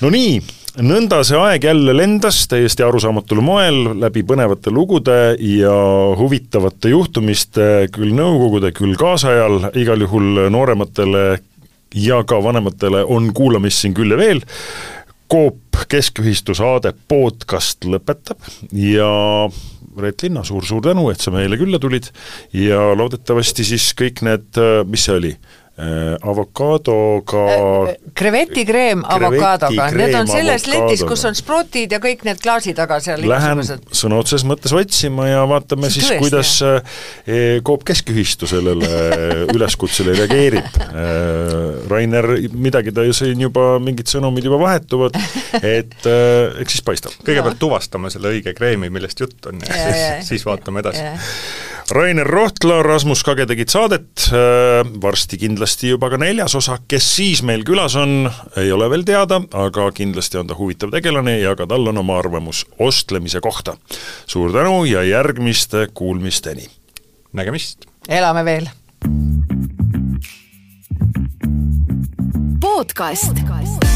no nii, nõnda see aeg jälle lendas täiesti arusaamatul moel läbi põnevate lugude ja huvitavate juhtumiste küll nõukogude, küll kaasajal, igal juhul noorematele ja ka vanematele on kuulamist siin küll ja veel, Coop Keskühistu saade podcast lõpetab ja Reet Linna suur,, suur-suur tänu, et sa meile külla tulid. Ja loodetavasti siis kõik need, mis see oli, avokaadoga äh, krevetikreem avokaadoga, need on selles letis, kus on sprotid ja kõik need klaasi taga seal Lähen sõna otseses mõttes otsima ja vaatame See siis, kuidas eh, Coop Keskühistu sellele üleskutsele reageerib. Rainer, midagi ta ju siin juba, mingid sõnumid juba vahetuvad, et eks siis paistab. kõigepealt tuvastame selle õige kreemi, millest jutt on ja, ja siis, siis vaatame edasi Rainer Rohtla, Rasmus Kage tegid saadet, äh, varsti kindlasti juba ka neljas osa, kes siis meil külas on, ei ole veel teada, aga kindlasti on ta huvitav tegelane ja ka tal on oma arvamus ostlemise kohta. suur tänu ja järgmiste kuulmisteni! nägemist! elame veel! podcast